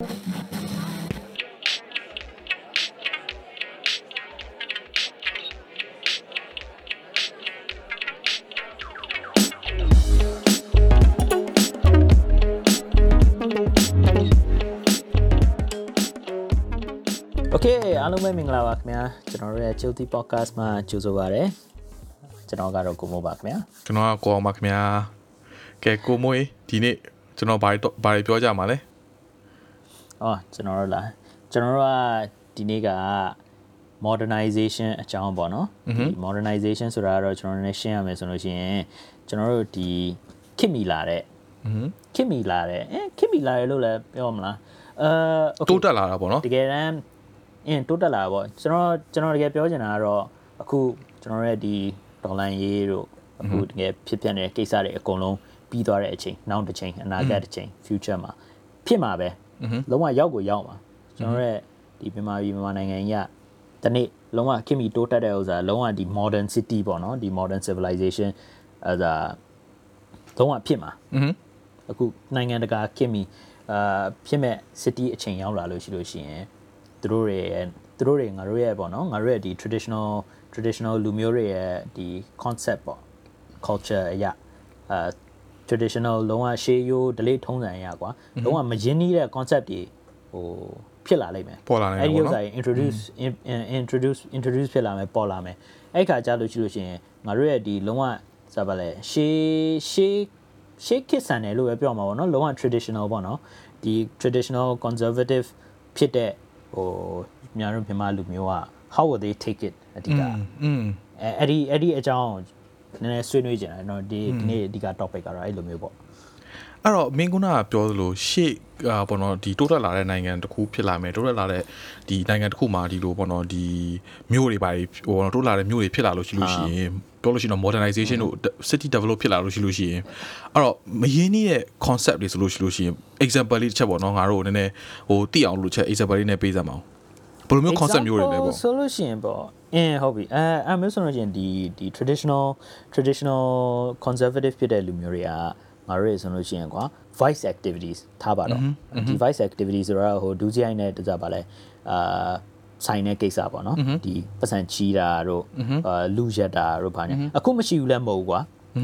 Okay အားလုံးပဲမင်္ဂလာပါခင်ဗျာကျွန်တော်တို့ရဲ့ Chilty Podcast မှာကြိုဆိုပါရစေကျွန်တော်ကတော့ကိုမိုးပါခင်ဗျာကျွန်တော်ကကိုအောင်ပါခင်ဗျာကဲကိုမိုးဒီနေ့ကျွန်တော်ဘာတွေဘာတွေပြောကြမှာလဲ အော်ကျွန်တော်တို့လားကျွန်တော်တို့ကဒီနေ့က modernization အကြောင်းပေါ့နော်ဒီ modernization ဆိုတာကတော့ကျွန်တော်တို့ ਨੇ ရှင်းရမယ်ဆိုလို့ရှိရင်ကျွန်တော်တို့ဒီခေတ်မီလာတဲ့ อืม ခေတ်မီလာတဲ့အဲခေတ်မီလာတယ်လို့လည်းပြောမလားအဲ okay တိုးတက်လာတာပေါ့နော် တကယ်တမ်းအင်းတိုးတက်လာတာပေါ့ကျွန်တော်ကျွန်တော်တကယ်ပြောချင်တာကတော့အခုကျွန်တော်ရဲ့ဒီဒေါ်လာရေးတို့အခုတကယ်ဖြစ်ပျက်နေတဲ့ကိစ္စတွေအကုန်လုံးပြီးသွားတဲ့အချိန်နောက်တစ်ချိန်အနာဂတ်တစ်ချိန် future မှာဖြစ်မှာပဲ လုံးဝရောက်ကိုရောက်မှာကျွန်တော်ရဲ့ဒီမြန်မာပြည်မြန်မာနိုင်ငံကြီးကဒီနေ့လုံးဝခင်မီတိုးတက်တဲ့ဥစ္စာလုံးဝဒီ modern city ပေါ့နော်ဒီ modern civilization အဲဒါလုံးဝဖြစ်မှာอืมအခုနိုင်ငံတကာခင်မီအာဖြစ်မဲ့ city အချိန်ရောက်လာလို့ရှိလို့ရှိရင်သူတို့တွေရဲ့သူတို့တွေငါတို့ရဲ့ပေါ့နော်ငါတို့ရဲ့ဒီ traditional traditional လူမျိုးတွေရဲ့ဒီ concept ပေါ့ culture အရာအာ traditional လုံးဝရှေးရိုး delay ထုံးစံအရာကွာလုံးဝမရင်းနှီးတဲ့ concept တွေဟိုဖြစ်လာလိမ့်မယ်ပေါ်လာနိုင်တယ်အဲ့ဒီပေါ့ဥစ္စာနော်တွေ introduce in- in- introduce introduce ဖြစ်လာမယ်ပေါ်လာမယ်အဲ့ခါကြလို့ရှိလို့ရှိရင်ငါတို့ရဲ့ဒီလုံးဝစပါလဲရှေးရှေးရှေးခစ်ဆန်တယ်လို့ပဲပြောမှာပေါ့နော်လုံးဝ traditional ပေါ့နော်ဒီ traditional conservative ဖြစ်တဲ့ဟိုမြန်မာတို့မြန်မာလူမျိုးက how would they take it အဓိကอืมအဲအဲ့ဒီအဲ့ဒီအကြောင်း နည်းနည်းဆွေးနွေးကြတယ်เนาะဒီဒီနေ့အဓိက topic ကတော့အဲ့လိုမျိုးပေါ့ အဲ့တော့မင်းကုနာကပြောသလိုရှေ့အာပေါ့နော်ဒီတိုးတက်လာတဲ့နိုင်ငံတစ်ခုဖြစ်လာမယ်တိုးတက်လာတဲ့ဒီနိုင်ငံတစ်ခုမှာဒီလိုပေါ့နော်ဒီမြို့တွေပါဟိုပေါ့နော်တိုးလာတဲ့မြို့တွေဖြစ်လာလို့ရှိလို့ရှိရင်ပြောလို့ရှိရင်တော့ modernization တို့ city develop ဖြစ်လာလို့ရှိလို့ရှိရင်အဲ့တော့မရင်းနှီးတဲ့ concept တွေဆိုလို့ရှိလို့ရှိရင် example လေးတစ်ချက်ပေါ့နော်ငါတို့နည်းနည်းဟိုသိအောင်လို့ချက် example လေးနဲ့ပေးစမ်းပါဦး ဘယ်လိုမျိုး concept မျိုးတွေလဲပေါ့ဆိုလို့ရှိရင်ပေါ့အင်းဟုတ်ပြီအဲအဲမျိုးဆိုလို့ရှိရင်ဒီဒီ traditional traditional conservative ဖြစ်တဲ့လူမျိုးတွေကငါတို့ရဆိုလို့ရှိရင်ကွာ vice activities ထားပါတော့ဒီ vice activities ဆိုတော့ဟိုဒူးစရိုက်နဲ့တစားပါလဲအာဆိုင်တဲ့ကိစ္စပေါ့နော်ဒီပတ်စံချီးတာတို့အာလူရက်တာတို့ဘာညာအခုမရှိဘူးလည်းမဟုတ်ဘူးကွာ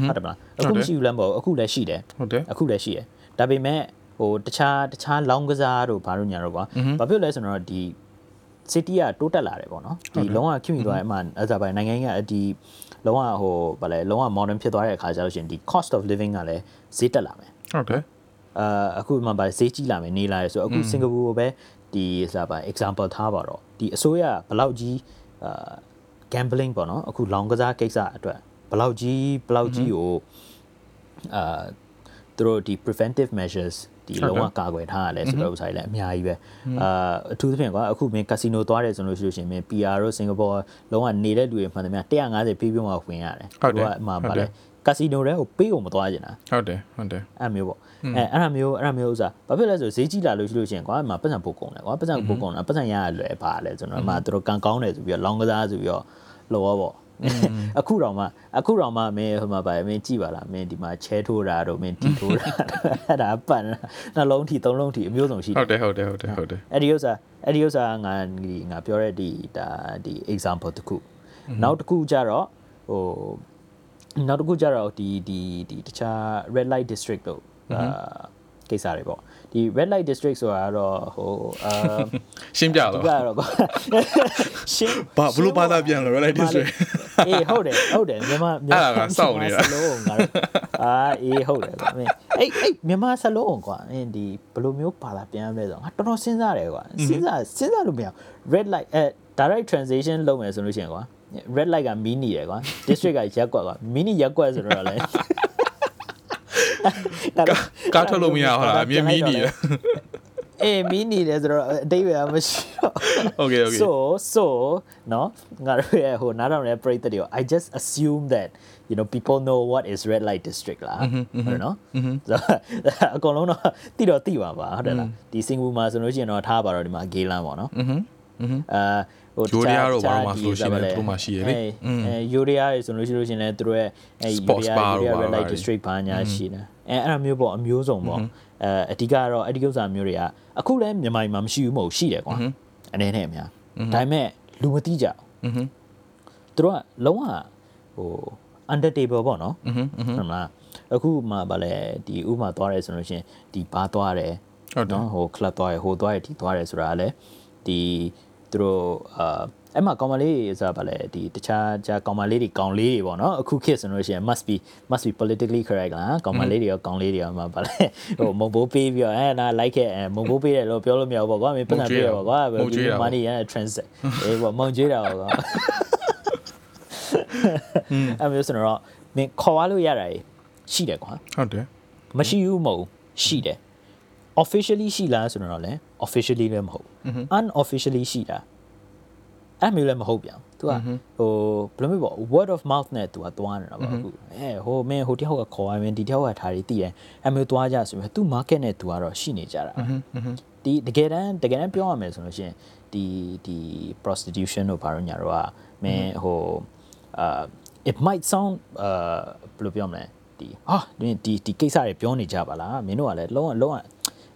ဟုတ်တယ်မလားအခုမရှိဘူးလည်းမဟုတ်ဘူးအခုလည်းရှိတယ်ဟုတ်တယ်အခုလည်းရှိတယ်ဒါပေမဲ့ဟိုတခြားတခြားလောင်းကစားတို့ဘာလို့ညာတော့ကွာဘာဖြစ်လဲဆိုတော့ဒီ city ကတိုးတက်လာတယ်ပေါ့နော်ဒီလုံးဝခင်မိသွားတဲ့အမှအဲ့ဒါပဲနိုင်ငံကြီးကဒီလုံးဝဟိုဗာလဲလုံးဝ modern ဖြစ်သွားတဲ့အခါကျလို့ရှိရင်ဒီ cost of living ကလည်းဈေးတက်လာမယ်ဟုတ်တယ်အာအခုမှဗာဈေးကြီးလာမယ်နေလာရဆိုအခုစင်ကာပူကိုပဲဒီစားပါ example ထားပါတော့ဒီအစိုးရဘယ်လောက်ကြီးအာ gambling ပေါ့နော်အခုလောင်ကစားကိစ္စအတွက်ဘယ်လောက်ကြီးဘယ်လောက်ကြီးကိုအာသူတို့ဒီ preventive measures ဒီဟုတ်တယ်လုံးဝကာကွယ်ထားရလဲဆိုတော့ဥစားကြီးလည်းအများကြီးပဲအာအထူးသဖြင့်ကွာအခုမင်းကက်စီနိုသွားတယ်ဆိုလို့ရှိလို့ရှိရင်မင်း PR တို့စင်ကာပူလုံးဝနေတဲ့လူတွေမှန်သမျှ150ပေးပြီးမှဝင်ရတယ်ဟုတ်တယ်အမှဟုတ်ပါတယ်လေကက်စီနိုတွေကိုပေးဖို့မသွားကျင်တာဟုတ်တယ်ဟုတ်တယ်အဲ့မျိုးပေါ့အဲအဲ့ဒါမျိုးအဲ့ဒါမျိုးဥစားဘာဖြစ်လဲဆိုဈေးကြီးလာလို့ရှိလို့ရှိရင်ကွာအမှပတ်စံပို့ကုန်တယ်ကွာပတ်စံပို့ကုန်တာပတ်စံရရလွယ်ပါလဲကျွန်တော်အမှသူတို့ကန်ကောင်းတယ်ဆိုပြီးတော့လောင်းကစားဆိုပြီးတော့လောရောပေါ့ အခုတော့မှအခုတော့မှမင်းဟိုမှာပါမင်းကြည့်ပါလားမင်းဒီမှာချဲထိုးတာတော့မင်းတီထိုးတာအဲ့ဒါပတ်နှလုံးထီသုံးလုံးထီအမျိုးစုံရှိတဟုယ်တ်တယ်ဟုတ်တယ်ဟုတ်တယ်ဟုတ်တယ်အဲ့ဒီဥစ္စာအဲ့ဒီဥစ္စာငါဒီငါပြောတဲ့ဒီဒါဒီ example တစ်ခုနောက်တစ်ခုကြတော့ဟိုနောက်တစ်ခုကြတော့ဒီဒီဒီတခြား red light district တို့အာကိစ္စတွေပေါ့ ဒီ red light district ဆိုတာကတော့ဟိုအာရှင်းပြဒီတော့ကတော့ကွာရှင်းဘာဘလို့ဘာသာပြန်လဲ red light district အေးဟုတ်တယ်ဟုတ်တယ်မြန်မာအဲ့ဒါကစောင့်နေတာစလုံးငါတို့အာအေးဟုတ်တယ်ကွာမင်းအေးအေးမြန်မာစလုံးကွာအင်းဒီဘယ်လိုမျိုးပါလာပြန်ရမလဲဆိုတော့ငါတော်တော်စဉ်းစားတယ်ကွာစဉ်းစားစဉ်းစားလို့မရဘူး red light အဲ direct translation လုပ်မယ်ဆိုလို့ရှိရင်ကွာ red light က mini တယ်ကွာ district ကရက်ကွက်ကွာ mini ရက်ကွက်ဆိုတော့လည်း ကားထုတ်လို့မရဟုတ်လားအမြင်မီးနေတယ်အေးမီးနေတယ်ဆိုတော့အတိတ်ပဲမရှိတော့ Okay, okay. so so နော်ငါတို့ရဲ့ဟိုနားထောင်တဲ့ပရိသတ်တွေကို I just assume that you know people know what is red light district လားဟုတ်နော်အကုန်လုံးတော့တိတော့တိပါပါဟုတ်တယ်လားဒီစင်ကာပူမှာဆိုလို့ရှိရင်တော့ထားပါတော့ဒီမှာဂေးလန်းပေါ့နော်အာ ဟိုတခြားတခြားဒီဆိုရှင်လည်းသူတို့မှရှိရလေအဲယူရီးယားတွေဆိုလို့ရှိလို့ရှင်လည်းသူတို့ရဲ့အဲယူရီးယားယူရီးယား red light district ဘာညာရှိတယ်အဲအဲ့လိုမျိုးပေါ့အမျိုးစုံပေါ့အဲအဓိကတော့အဲ့ဒီဥစ္စာမျိုးတွေကအခုလည်းမြန်မာမှာမရှိဘူးမဟုတ်ရှိတယ်ကွာအနေနဲ့အများဒါပေမဲ့လူမသိကြဘူးသူတို့ကလုံးဝဟို under table ပေါ့နော်ဟုတ်လားအခုမှဗာလဲဒီဥမာသွားရဲဆိုလို့ရှင်ဒီဘာသွားရဲဟုတ်နော်ဟို club သွားရဲဟိုသွားရဲဒီသွားရဲဆိုတာကလည်းဒီ သူတို့အာအဲ့မှာကောင်မလေးဆိုတာဗာလဲဒီတခြားခြားကောင်မလေးတွေကောင်လေးတွေပေါ့နော်အခုခေတ်ဆိုလို့ရှရင် must be must be politically correct လားကောင်မလေးတွေရောကောင်လေးတွေရောမှာဗာလဲဟိုမုံဘိုးပေးပြီးတော့အဲနာ like ခဲ့အဲမုံဘိုးပေးတယ်လို့ပြောလို့မရဘူးပေါ့ကွာမင်းပတ်စံပေးရပေါ့ကွာ money ရ transit အေးပေါ့မုံကျွေးတာပေါ့ကွာအဲ့မျိုးဆိုတော့မင်းခေါ်ရလို့ရတာရှိတယ်ကွာဟုတ်တယ်မရှိဘူးမဟုတ်ဘူးရှိတယ် officially ရှိလားဆိုတော့လည်း officially လည်းမဟုတ်ဘူး unofficially ရှိတာအဲ့မျိုးလည်းမဟုတ်ပြန်သူကဟိုဘယ်လိုမျိုးပေါ့ word of mouth နဲ့သူကသွားနေတာပေါ့အခုအဲဟိုမင်းဟိုတယောက်ကခေါ်ရမင်းဒီတယောက်ကထားပြီးတည်တယ်အဲ့မျိုးသွားကြဆိုရင်သူ market နဲ့သူကတော့ရှိနေကြတာဒီတကယ်တမ်းတကယ်တမ်းပြောရမယ်ဆိုလို့ရှိရင်ဒီဒီ prostitution တို့ဘာလို့ညာတော့ကမင်းဟိုအာ it might sound အာဘယ်လိုပြောမလဲဒီဟာဒီဒီဒီကိစ္စတွေပြောနေကြပါလားမင်းတို့ကလည်းလုံးဝလုံးဝ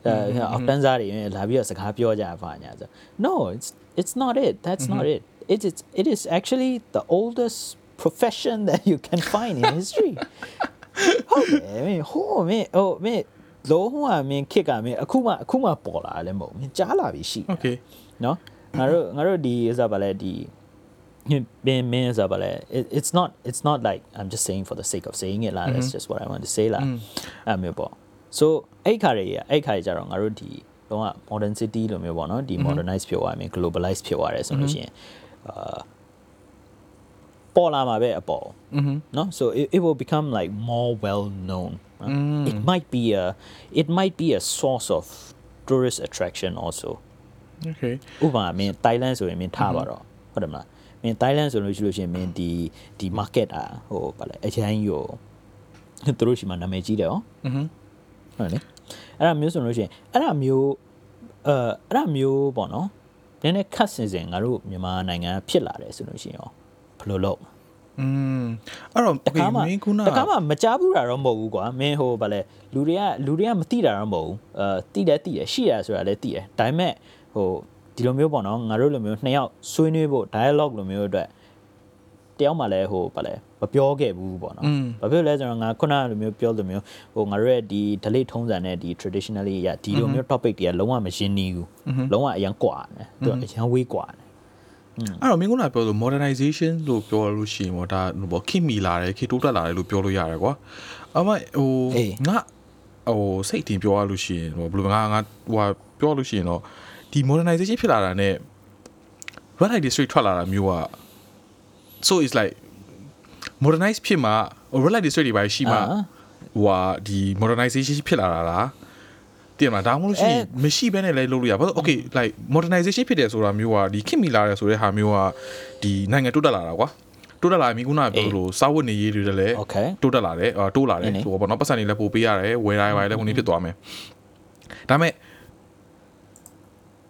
အဲအောက်တန်းစားတွေလာပြီးတော့စကားပြောကြပါညာဆို no it's it's not it that's not it it is it is actually the oldest profession that you can find in history ဟုတ်တယ်မင်းဟိုမင်းဟိုမင်းလုံးဝမင်းခစ်ကမင်းအခုမှအခုမှပေါ်လာတယ်မဟုတ်မင်းကြားလာပြီရှိ โอเค နော်ငါတို့ငါတို့ဒီဥစားပါလဲဒီ been means about it. it it's not it's not like i'm just saying for the sake of saying it lah that's just what i want to say lah အဲ့မျိုးပေါ့ so အဲ့ခါတွေအဲ့ခါတွေကြတော့ငါတို့ဒီတော့ modern city လိုမျိုးပေါ့နော်ဒီ modernize ဖြစ်သွားပြီ globalize ဖြစ်သွားတယ်ဆိုလို့ရှိရင်အာပေါ်လာမှာပဲအပေါ်เนาะ so it, it will become like more well known it might be a it might be a source of tourist attraction also โอเค ဥပမာမင်း Thailand ဆိုရင်မင်းထားပါတော့ဟုတ်တယ်မလားမင်း Thailand ဆိုလို့ရှိလို့ရှိရင်မင်းဒီဒီ market อ่ะဟိုဗာလဲအချမ်းရောသူတို့ရှိမှနာမည်ကြီးတယ်ဟော อือฮึ ဟုတ်တယ်အဲ့ဒါမျိုးဆိုလို့ရှိရင်အဲ့ဒါမျိုးအဲအဲ့ဒါမျိုးပေါ့နော်နည်းနည်းခတ်စင်စင်ငါတို့မြန်မာနိုင်ငံဖြစ်လာတယ်ဆိုလို့ရှိရင်ရောဘယ်လိုလုပ်อืมအဲ့တော့တ okay ခါမှမင်းခုနတခါမှမကြားဘူးတာတော့မဟုတ်ဘူးကွာမင်းဟိုဗာလဲလူတွေကလူတွေကမသိတာတော့မဟုတ်ဘူးအဲသိတယ်သိတယ်ရှိရဆိုတာလည်းသိတယ်ဒါပေမဲ့ဟိုဒီလိုမျိုးပေါ့နော်ငါတို့လိုမျိုးနှစ်ယောက်ဆွေးနွေးဖို့ dialogue လိုမျိုးအတွက် တယောက်မှလည်းဟိုဗာလဲမပြောခဲ့ဘူးပေါ့နော်ဘာဖြစ်လဲဆိုတော့ငါခုနလိုမျိုးပြောလိုမျိုးဟိုငါတို့ရဲ့ဒီ delay ထုံးစံနဲ့ဒီ traditionally ရဒီလိုမျိုး topic တွေကလုံးဝမရှင်းနီးဘူးလုံးဝအရင်ကွာတယ်သူကအရင်ဝေးကွာတယ်အဲ့တော့မင်းကနာပြောလို့ modernization လို့ပြောလို့ရှိရင်ပေါ့ဒါဟိုပေါ့ခင်မီလာတယ်ခေတိုးတက်လာတယ်လို့ပြောလို့ရတယ်ကွာအမဟိုအေးငါဟိုစိတ်တင်ပြောရလို့ရှိရင်ဟိုဘယ်လိုငါငါဟိုဟာပြောလို့ရှိရင်တော့ဒီ modernization ဖြစ်လာတာ ਨੇ red light district ထွက်လာတာမျိုးက so it's like modernize ဖြစ်မှာ red light district တွေပါရှိမှာအာဟိုဟာဒီ modernization ဖြစ်လာတာလားတည်မှာဒါမှမဟုတ်လို့ရှိရင်မရှိဘဲနဲ့လည်းလုပ်လို့ရဘာလို့ okay like modernization ဖြစ်တယ်ဆိုတာမျိုးကဒီခင်မီလာတယ်ဆိုတဲ့ဟာမျိုးကဒီနိုင်ငံတိုးတက်လာတာကွာတိုးတက်လာပြီခုနကပြောလို့စာဝတ်နေရေးတွေလည်း Okay တိုးတက်လာတယ်အာတိုးလာတယ်နည်းနည်းဟိုပေါ့နော်ပတ်စံတွေလည်းပို့ပေးရတယ်ဝယ်ရရပါလည်းခုနေဖြစ်သွားမယ်ဒါပေမဲ့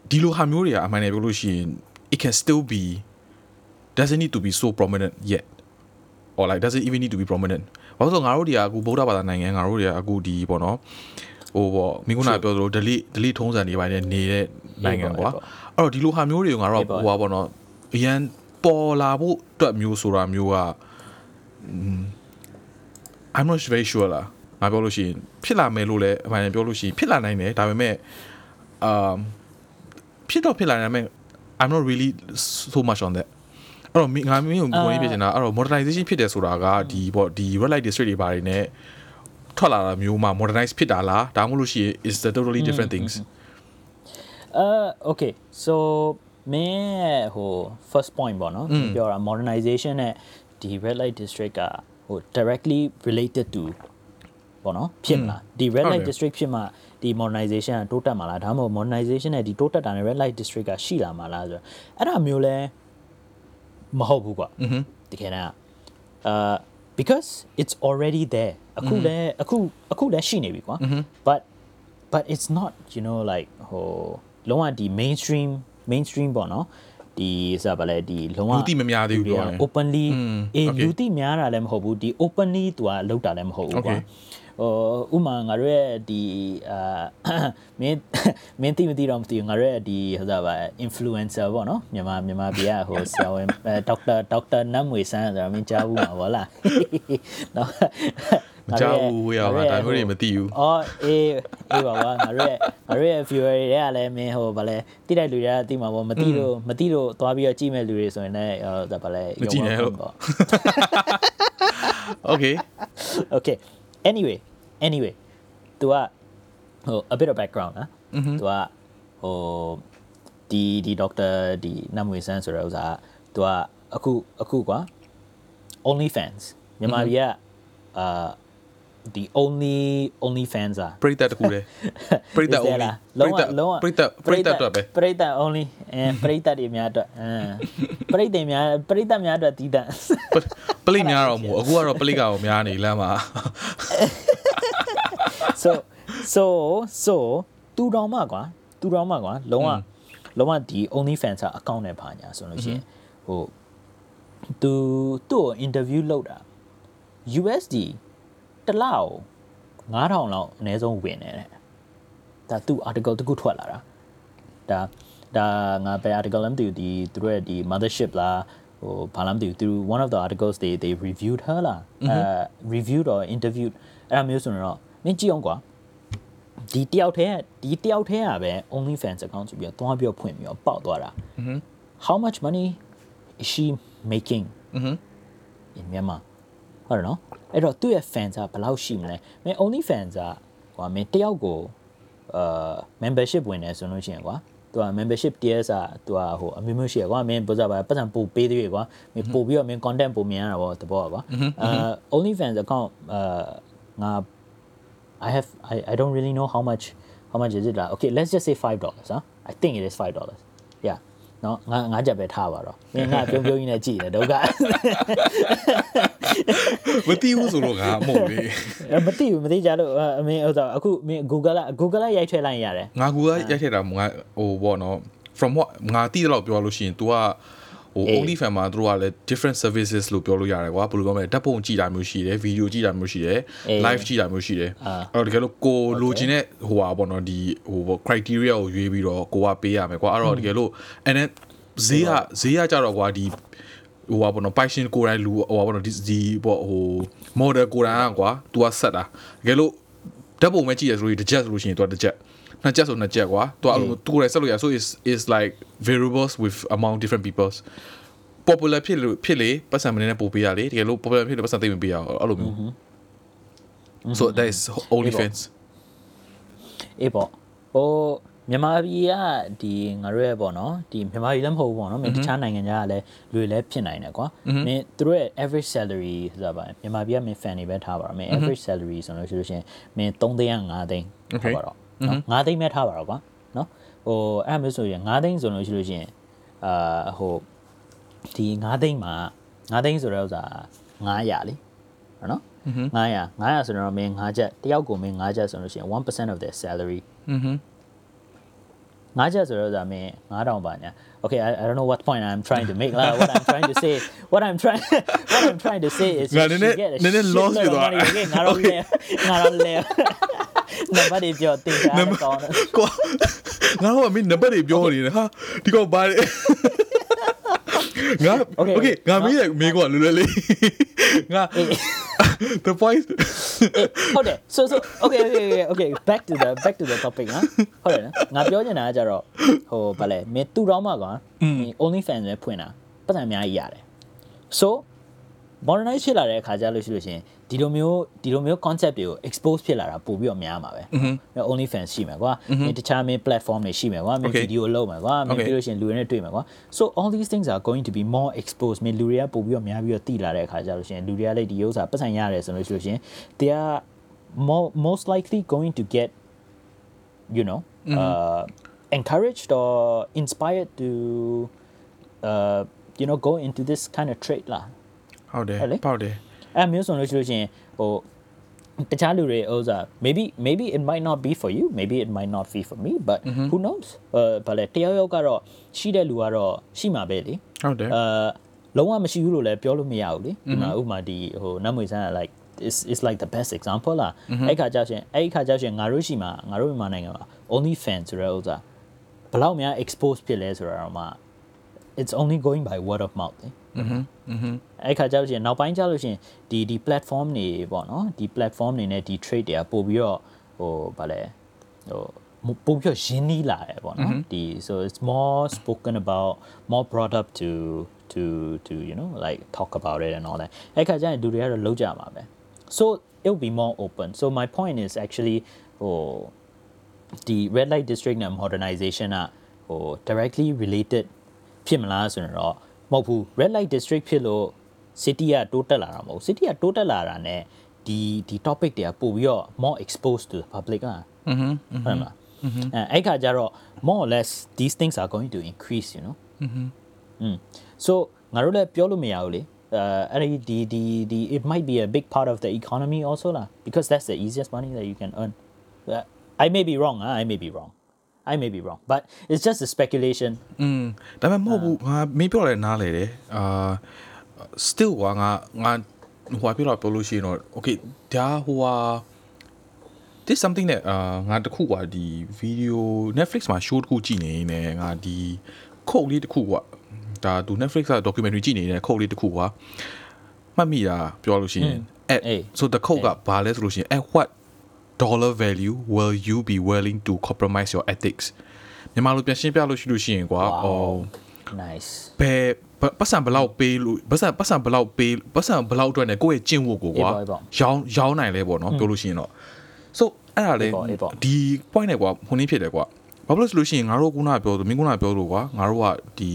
ဒီလိုဟာမျိုးတွေကအမှန်တည်းပြောလို့ရှိရင် it can still be doesn't need to be so prominent yet or like doesn't even need to be prominent ဘာလို့လဲဆိုတော့ငါတို့တွေကအခုဗုဒ္ဓဘာသာနိုင်ငံငါတို့တွေကအခုဒီပေါ့နော်ဟိုပေါ့မိကုနာပြောသလို delete delete ထုံးစံတွေပိုင်းနဲ့နေတဲ့နိုင်ငံကွာအဲ့တော့ဒီလိုဟာမျိုးတွေကိုငါတို့ကဟိုပါပေါ့နော်အရန်ပေါ်လာဖို့အတွက်မျိုးဆိုတာမျိုးက I'm not very sure လားငါပြောလို့ရှိရင်ဖြစ်လာမယ်လို့လည်းအမှန်တည်းပြောလို့ရှိရင်ဖြစ်လာနိုင်တယ်ဒါပေမဲ့ um ဖြစ်တော့ဖြစ်လာနိုင်တယ်ဒါပေမဲ့ I'm not really so much on that အဲ့တော့မင်းငါမင်းကိုပြောရင်းဖြစ်နေတာအဲ့တော့ modernization ဖြစ်တယ်ဆိုတာကဒီပေါ့ဒီ red light district တွေဘာတွေနဲ့ထွက်လာတာမျိုးမှ modernize ဖြစ်တာလားဒါမှမဟုတ်လို့ရှိရင် is the totally different things uh okay so မင်းရဲ့ဟို first point ပေါ့နော်ပြောတာ modernization နဲ့ဒီ red light district ကဟို directly related to ပေါ့နော်ဖြစ်မလားဒီ red ဟုတ် light တယ် district ဖြစ်မှဒီ modernization ကတိုးတက်မှာလားဒါမှမဟုတ် modernization နဲ့ဒီတိုးတက်တာနဲ့ red light district ကရှိလာမှာလားဆိုတော့အဲ့ဒါမျိုးလဲ မဟုတ်ဘူးကွာတကယ်တမ်းအာ because it's already there အခုလဲအခုအခုလဲရှိနေပြီကွာ but but it's not you know like ဟိုလုံးဝဒီ mainstream mainstream ပေါ့နော်ဒီစားပါလေဒီလုံးဝလူသိမများသေးဘူးလူတွေကပြောရင် openly อืมအေး okay လူသိများတာလည်းမဟုတ်ဘူးဒီ openly သူကလောက်တာလည်းမဟုတ်ဘူးကွာ Okay ဟိုဥမာငါတို့ရဲ့ဒီအာမင်းမင်းတိမတိတော့မသိဘူးငါတို့ရဲ့ဒီဟိုစားပါ influencer ပေါ့နော်မြန်မာမြန်မာပြည်ကဟိုဆရာဝန်ဒေါက်တာဒေါက်တာနတ်မွေဆန်းဆိုတာမင်းကြားဘူးမှာဗောလားနော်မကြောက်ဘူးရပါဒါမျိုးတွေမသိဘူးအော်အေးအေးပါပါငါတို့ရဲ့ငါတို့ရဲ့ viewer တွေကလည်းမင်းဟိုဗာလဲတိတဲ့လူတွေကတိမှာပေါ့မတိလို့မတိလို့သွားပြီးတော့ကြည့်မဲ့လူတွေဆိုရင်လည်းဟိုဒါဗာလဲမကြည့်နဲ့လို့ပေါ့ Okay okay anyway anyway သူကဟို a bit of background นะသူကဟိုဒီဒီ doctor ဒီနတ်မွေဆန်းဆိုတဲ့ဥစ္စာကသူကအခုအခုကွာ only fans မြန်မာပြည်ကအာ the only only fans อ่ะပရိသတ်တခုလေပရိသတ် only လုံးဝလုံးဝပရိသတ်ပရိသတ်အတွက်ပဲပရိသတ် only အဲပရိသတ်တွေများအတွက်အမ်ပရိသတ်များပရိသတ်များအတွက်တီးတန့်ပလိများတော့မဟုတ်အခုကတော့ပလိကောင်များနေလမ်းမှာ so so so တူတော်မှကွာတူတော်မှကွာလုံးဝလုံးဝဒီ only fans အကောင့်နဲ့ပါညာဆိုလို့ရှိရင်ဟိုသူသူ့ကို interview လုပ်တာ USD တစ်လောက်9000လောက်အနည်းဆုံးဝင်နေတယ်ဒါသူ article တစ်ခုထွက်လာတာဒါဒါငါပဲ article လည်းမသိဘူးဒီသူတို့ရဲ့ဒီ mothership လားဟိုဘာလားမသိဘူးသူ one of the articles they they reviewed her လားအဲ reviewed or interviewed အဲ့ဒါမျိုးဆိုတော့မင်းကြည့်အောင်ကွာဒီတယောက်တည်းကဒီတယောက်တည်းကပဲ only fans account ဆိုပြီးတော့တွားပြီးတော့ဖွင့်ပြီးတော့ပေါက်သွားတာ how much money is she making in Myanmar ဟုတ်တယ်နော်အဲ့တော့သူ့ရဲ့ fans ကဘယ်လောက်ရှိမလဲမင်း only fans ကဟိုမင်းတယောက်ကိုအာ membership ဝင်တယ်ဆိုလို့ရှိရင်ကွာသူက membership tier စာသူကဟိုအမျိုးမျိုးရှိရကွာမင်းဘုရားပါပတ်စံပို့ပေးသေးရကွာမင်းပို့ပြီးတော့မင်း content ပို့မြင်ရတာပေါ့တဘောကွာအာ only fans account အာငါ I have I I don't really know how much how much is it like okay let's just say 5 dollars huh I think it is 5 dollars yeah နော်ငါငါချက်ပဲထားပါတော့မင်းငါပြုံးပြုံးကြီးနဲ့ကြည့်တယ်ဒုက္ခမသိဘူးဆိုတော့ငါမဟုတ်လေမသိဘူးမသိကြလို့အမင်းဥစ္စာအခုမင်း Google က Google ကရိုက်ထည့်လိုက်ရတယ်ငါကူကရိုက်ထည့်တာငါဟိုဘောနော် from what ငါတိတော့ပြောလို့ရှိရင် तू က ဟို only fan မှာတို့ကလည်း different services လို့ပြောလို့ရတယ်ကွာဘယ်လိုပြောမလဲဓာတ်ပုံကြည့်တာမျိုးရှိတယ်ဗီဒီယိုကြည့်တာမျိုးရှိတယ် live ကြည့်တာမျိုးရှိတယ်အဲ့တော့တကယ်လို့ကိုလိုချင်တဲ့ဟိုဟာပေါ့နော်ဒီဟို criteria ကိုရွေးပြီးတော့ကိုကပေးရမယ်ကွာအဲ့တော့တကယ်လို့ and then ဈေးကဈေးကကြတော့ကွာဒီဟိုဟာပေါ့နော် passion ကိုယ်တိုင်လူဟိုဟာပေါ့နော်ဒီဒီပေါ့ဟို model ကိုယ်တိုင်ကကွာ तू ကဆက်တာတကယ်လို့ဓာတ်ပုံပဲကြည့်ရဆိုလို့တစ်ချက်ဆိုလို့ရှိရင် तू ကတစ်ချက် နှစ်ချက်ဆိုနှစ်ချက်ကွာ तू အဲ့လို तू ကိုယ်တိုင်ဆက်လို့ရ so is is like variables with among different peoples popular ဖြစ်လို့ဖြစ်လေပတ်စံမနေနဲ့ပို့ပေးရလေတကယ်လို့ popular ဖြစ်လို့ပတ်စံသိမ့်မပေးရအောင်အဲ့လိုမျိုး so that is only fans အေးပေါ့ဟိုမြန်မာပြည်ကဒီငါတို့ရဲ့ပေါ့နော်ဒီမြန်မာပြည်လည်းမဟုတ်ဘူးပေါ့နော်မင်းတခြားနိုင်ငံခြားကလည်းလူတွေလည်းဖြစ်နိုင်တယ်ကွာမင်းသူတို့ရဲ့ average salary ဆိုတာပါမြန်မာပြည်ကမင်း fan တွေပဲထားပါတော့မင်း average salary ဆိုလို့ရှိလို့ရှိရင်မင်း3သိန်းက5သိန်းထားပါတော့ နော်5သိန်းပဲထားပါတော့ကွာနော်ဟိုအဲ့မျိုးဆိုရင်5သိန်းဆိုလို့ရှိလို့ရှိရင်အာဟိုဒီ9သိန်းမှာ9သိန်းဆိုတဲ့ဥစ္စာ900လေဟုတ်နော်900 900ဆိုတော့မင်း9ချက်တယောက်ကိုမင်း9ချက်ဆိုလို့ရှိရင်1% of their salary ငါးချက်ဆိုတော့ဒါမင်း9000ပါညာ Okay I, I don't know what point I'm trying to make လား what I'm trying to say what I'm trying what I'm trying to say is ငါနည်းနည်း you get a နည်းနည်း lost shitload of ဖြစ်သွား money, okay ငါတော့လဲငါတော့လဲ နံပါတ်တွေပြောတင်ချားကောင်းတယ်ကွာငါတို့ကမင်းနံပါတ်တွေပြောနေတယ်ဟာဒီကောင်ဘာလဲငါ Okay, okay ငါမင်းရဲ့မင်းကလွယ်လွယ်လေးငါ the point ဟုတ်တယ် so so okay okay okay okay back to the back to the topic နော်ဟုတ်တယ်နော်ငါပြောချင်တာကကြတော့ဟိုဗာလဲမင်းတူတော့မှကွာမင်း only fans ပဲဖွင့်တာပတ်စံအများကြီးရတယ် so modernize ဖြစ်လာတဲ့အခါကျလို့ရှိလို့ရှင်ဒီလိုမျိုးဒီလိုမျိုး concept တွေကို expose ဖြစ်လာတာပို့ပြီးတော့များမှာပဲ။ only fans ရှိမှာကွာ။ဒီတခြားမင်း platform တွေရှိမှာကွာ။မင်း Okay. video လုပ်မှာကွာ။မင်း Okay. ပြီးလို့ရှင်လူတွေနဲ့တွေ့မှာကွာ။ so all these things are going to be more exposed မင်းလူတွေကပို့ပြီးတော့များပြီးတော့တည်လာတဲ့အခါကျလို့ရှင်လူတွေကလည်းဒီဥစ္စာပတ်စံရတယ်ဆိုလို့ရှိလို့ရှင် they are more most likely going to get you know uh encouraged or inspired to uh you know go into this kind of trade လား ဟုတ်တယ်ဟုတ်လေပေါ့တယ်အဲ့မျိုးဆိုလို့ရှိလို့ရှိရင်ဟိုတခြားလူတွေဥစ္စာ maybe maybe it might not be for you maybe it might not be for me but who knows အဲဘာလဲတယောက်ယောက်ကတော့ရှိတဲ့လူကတော့ရှိမှာပဲလေဟုတ်တယ်အဲလုံးဝမရှိဘူးလို့လည်းပြောလို့မရဘူးလေဒီမှာဥပမာဒီဟိုနတ်မွေဆန်းက like is is like the best example လားအဲ့ခါကြောက်ရှင်အဲ့ခါကြောက်ရှင်ငါတို့ရှိမှာငါတို့မြန်မာနိုင်ငံမှာ only fan ဆိုတဲ့ဥစ္စာဘယ်လောက်များ expose ဖြစ်လဲဆိုတာတော့မှ it's only going by word of mouth. Mm-hmm, mm-hmm. လေအဲ့ခါကျလို့ရှိရင်နောက်ပိုင်းကျလို့ရှိရင်ဒီဒီ platform တွေပေါ့နော်？ဒီ platform တွေနဲ့ဒီ trade တွေကပို့ပြီးတော့ဟိုဗာလဲ？ဟိုပုံပြရင်းနှီးလာတယ်ပေါ့နော်？ဒီ so it's more spoken about more brought up to to to you know like talk about it and all that. အဲ့ခါကျရင်လူတွေကတော့လောက်ကြပါမယ် so it will be more open. So my point is actually ဟိုဒီ red light district and modernization อ่ะဟို directly related ဖြစ်မလားဆိုရင်တော့မဟုတ်ဘူး red light district ဖြစ်လို့ city ကတိုးတက်လာတာမဟုတ် city ကတိုးတက်လာတာ ਨੇ ဒီဒီ topic တွေကပို့ပြီးတော့ more exposed to the public อ่ะอือฮึဟုတ်လားအဲအဲ့ခါကျတော့ more or less these things are going to increase you know อือฮึอืม so ငါတို့လည်းပြောလို့မရဘူးလေအဲအဲ့ဒီဒီဒီ it might be a big part of the economy also လား because that's the easiest money that you can earn I may be wrong huh? I may be wrong I may be wrong but it's just a speculation อืมဒါပေမဲ့မဟုတ်ဘူးငါမင်းပြောတယ်နားလေတယ်အာ still ကငါငါဟိုပြောတော့ပြောလို့ရှိရင်တော့ okay ဒါဟိုဟာ this something that အာငါတခုกว่าဒီ video Netflix မှာ show တခုကြည့်နေနေငါဒီခုတ်လေးတခုกว่าဒါသူ Netflix က documentary ကြည့်နေတဲ့ခုတ်လေးတခုกว่าမှတ်မိတာပြောလို့ရှိရင် at so the code ကဘာလဲဆိုလို့ရှိရင် at what dollar value will you be willing to compromise your ethics မြန်မာလိုပြန်ရှင်းပြလို့ရှိလို့ရှိရင်ကွာဟို nice ဘယ်ပတ်စံဘလောက်ပေးလို့ပတ်စံပတ်စံဘလောက်ပေးပတ်စံဘလောက်အတွက်နဲ့ကိုယ့်ရဲ့ကျင့်ဝတ်ကိုကွာရောင်းရောင်းနိုင်လဲပေါ့နော်ပြောလို့ရှိရင်တော့ so အဲ့ဒါလေဒီ point နဲ့ကွာဟိုနည်းဖြစ်တယ်ကွာဘာလို့လဲဆိုလို့ရှိရင်ငါတို့ခုနပြောလို့မင်းခုနပြောလို့ကွာငါတို့ကဒီ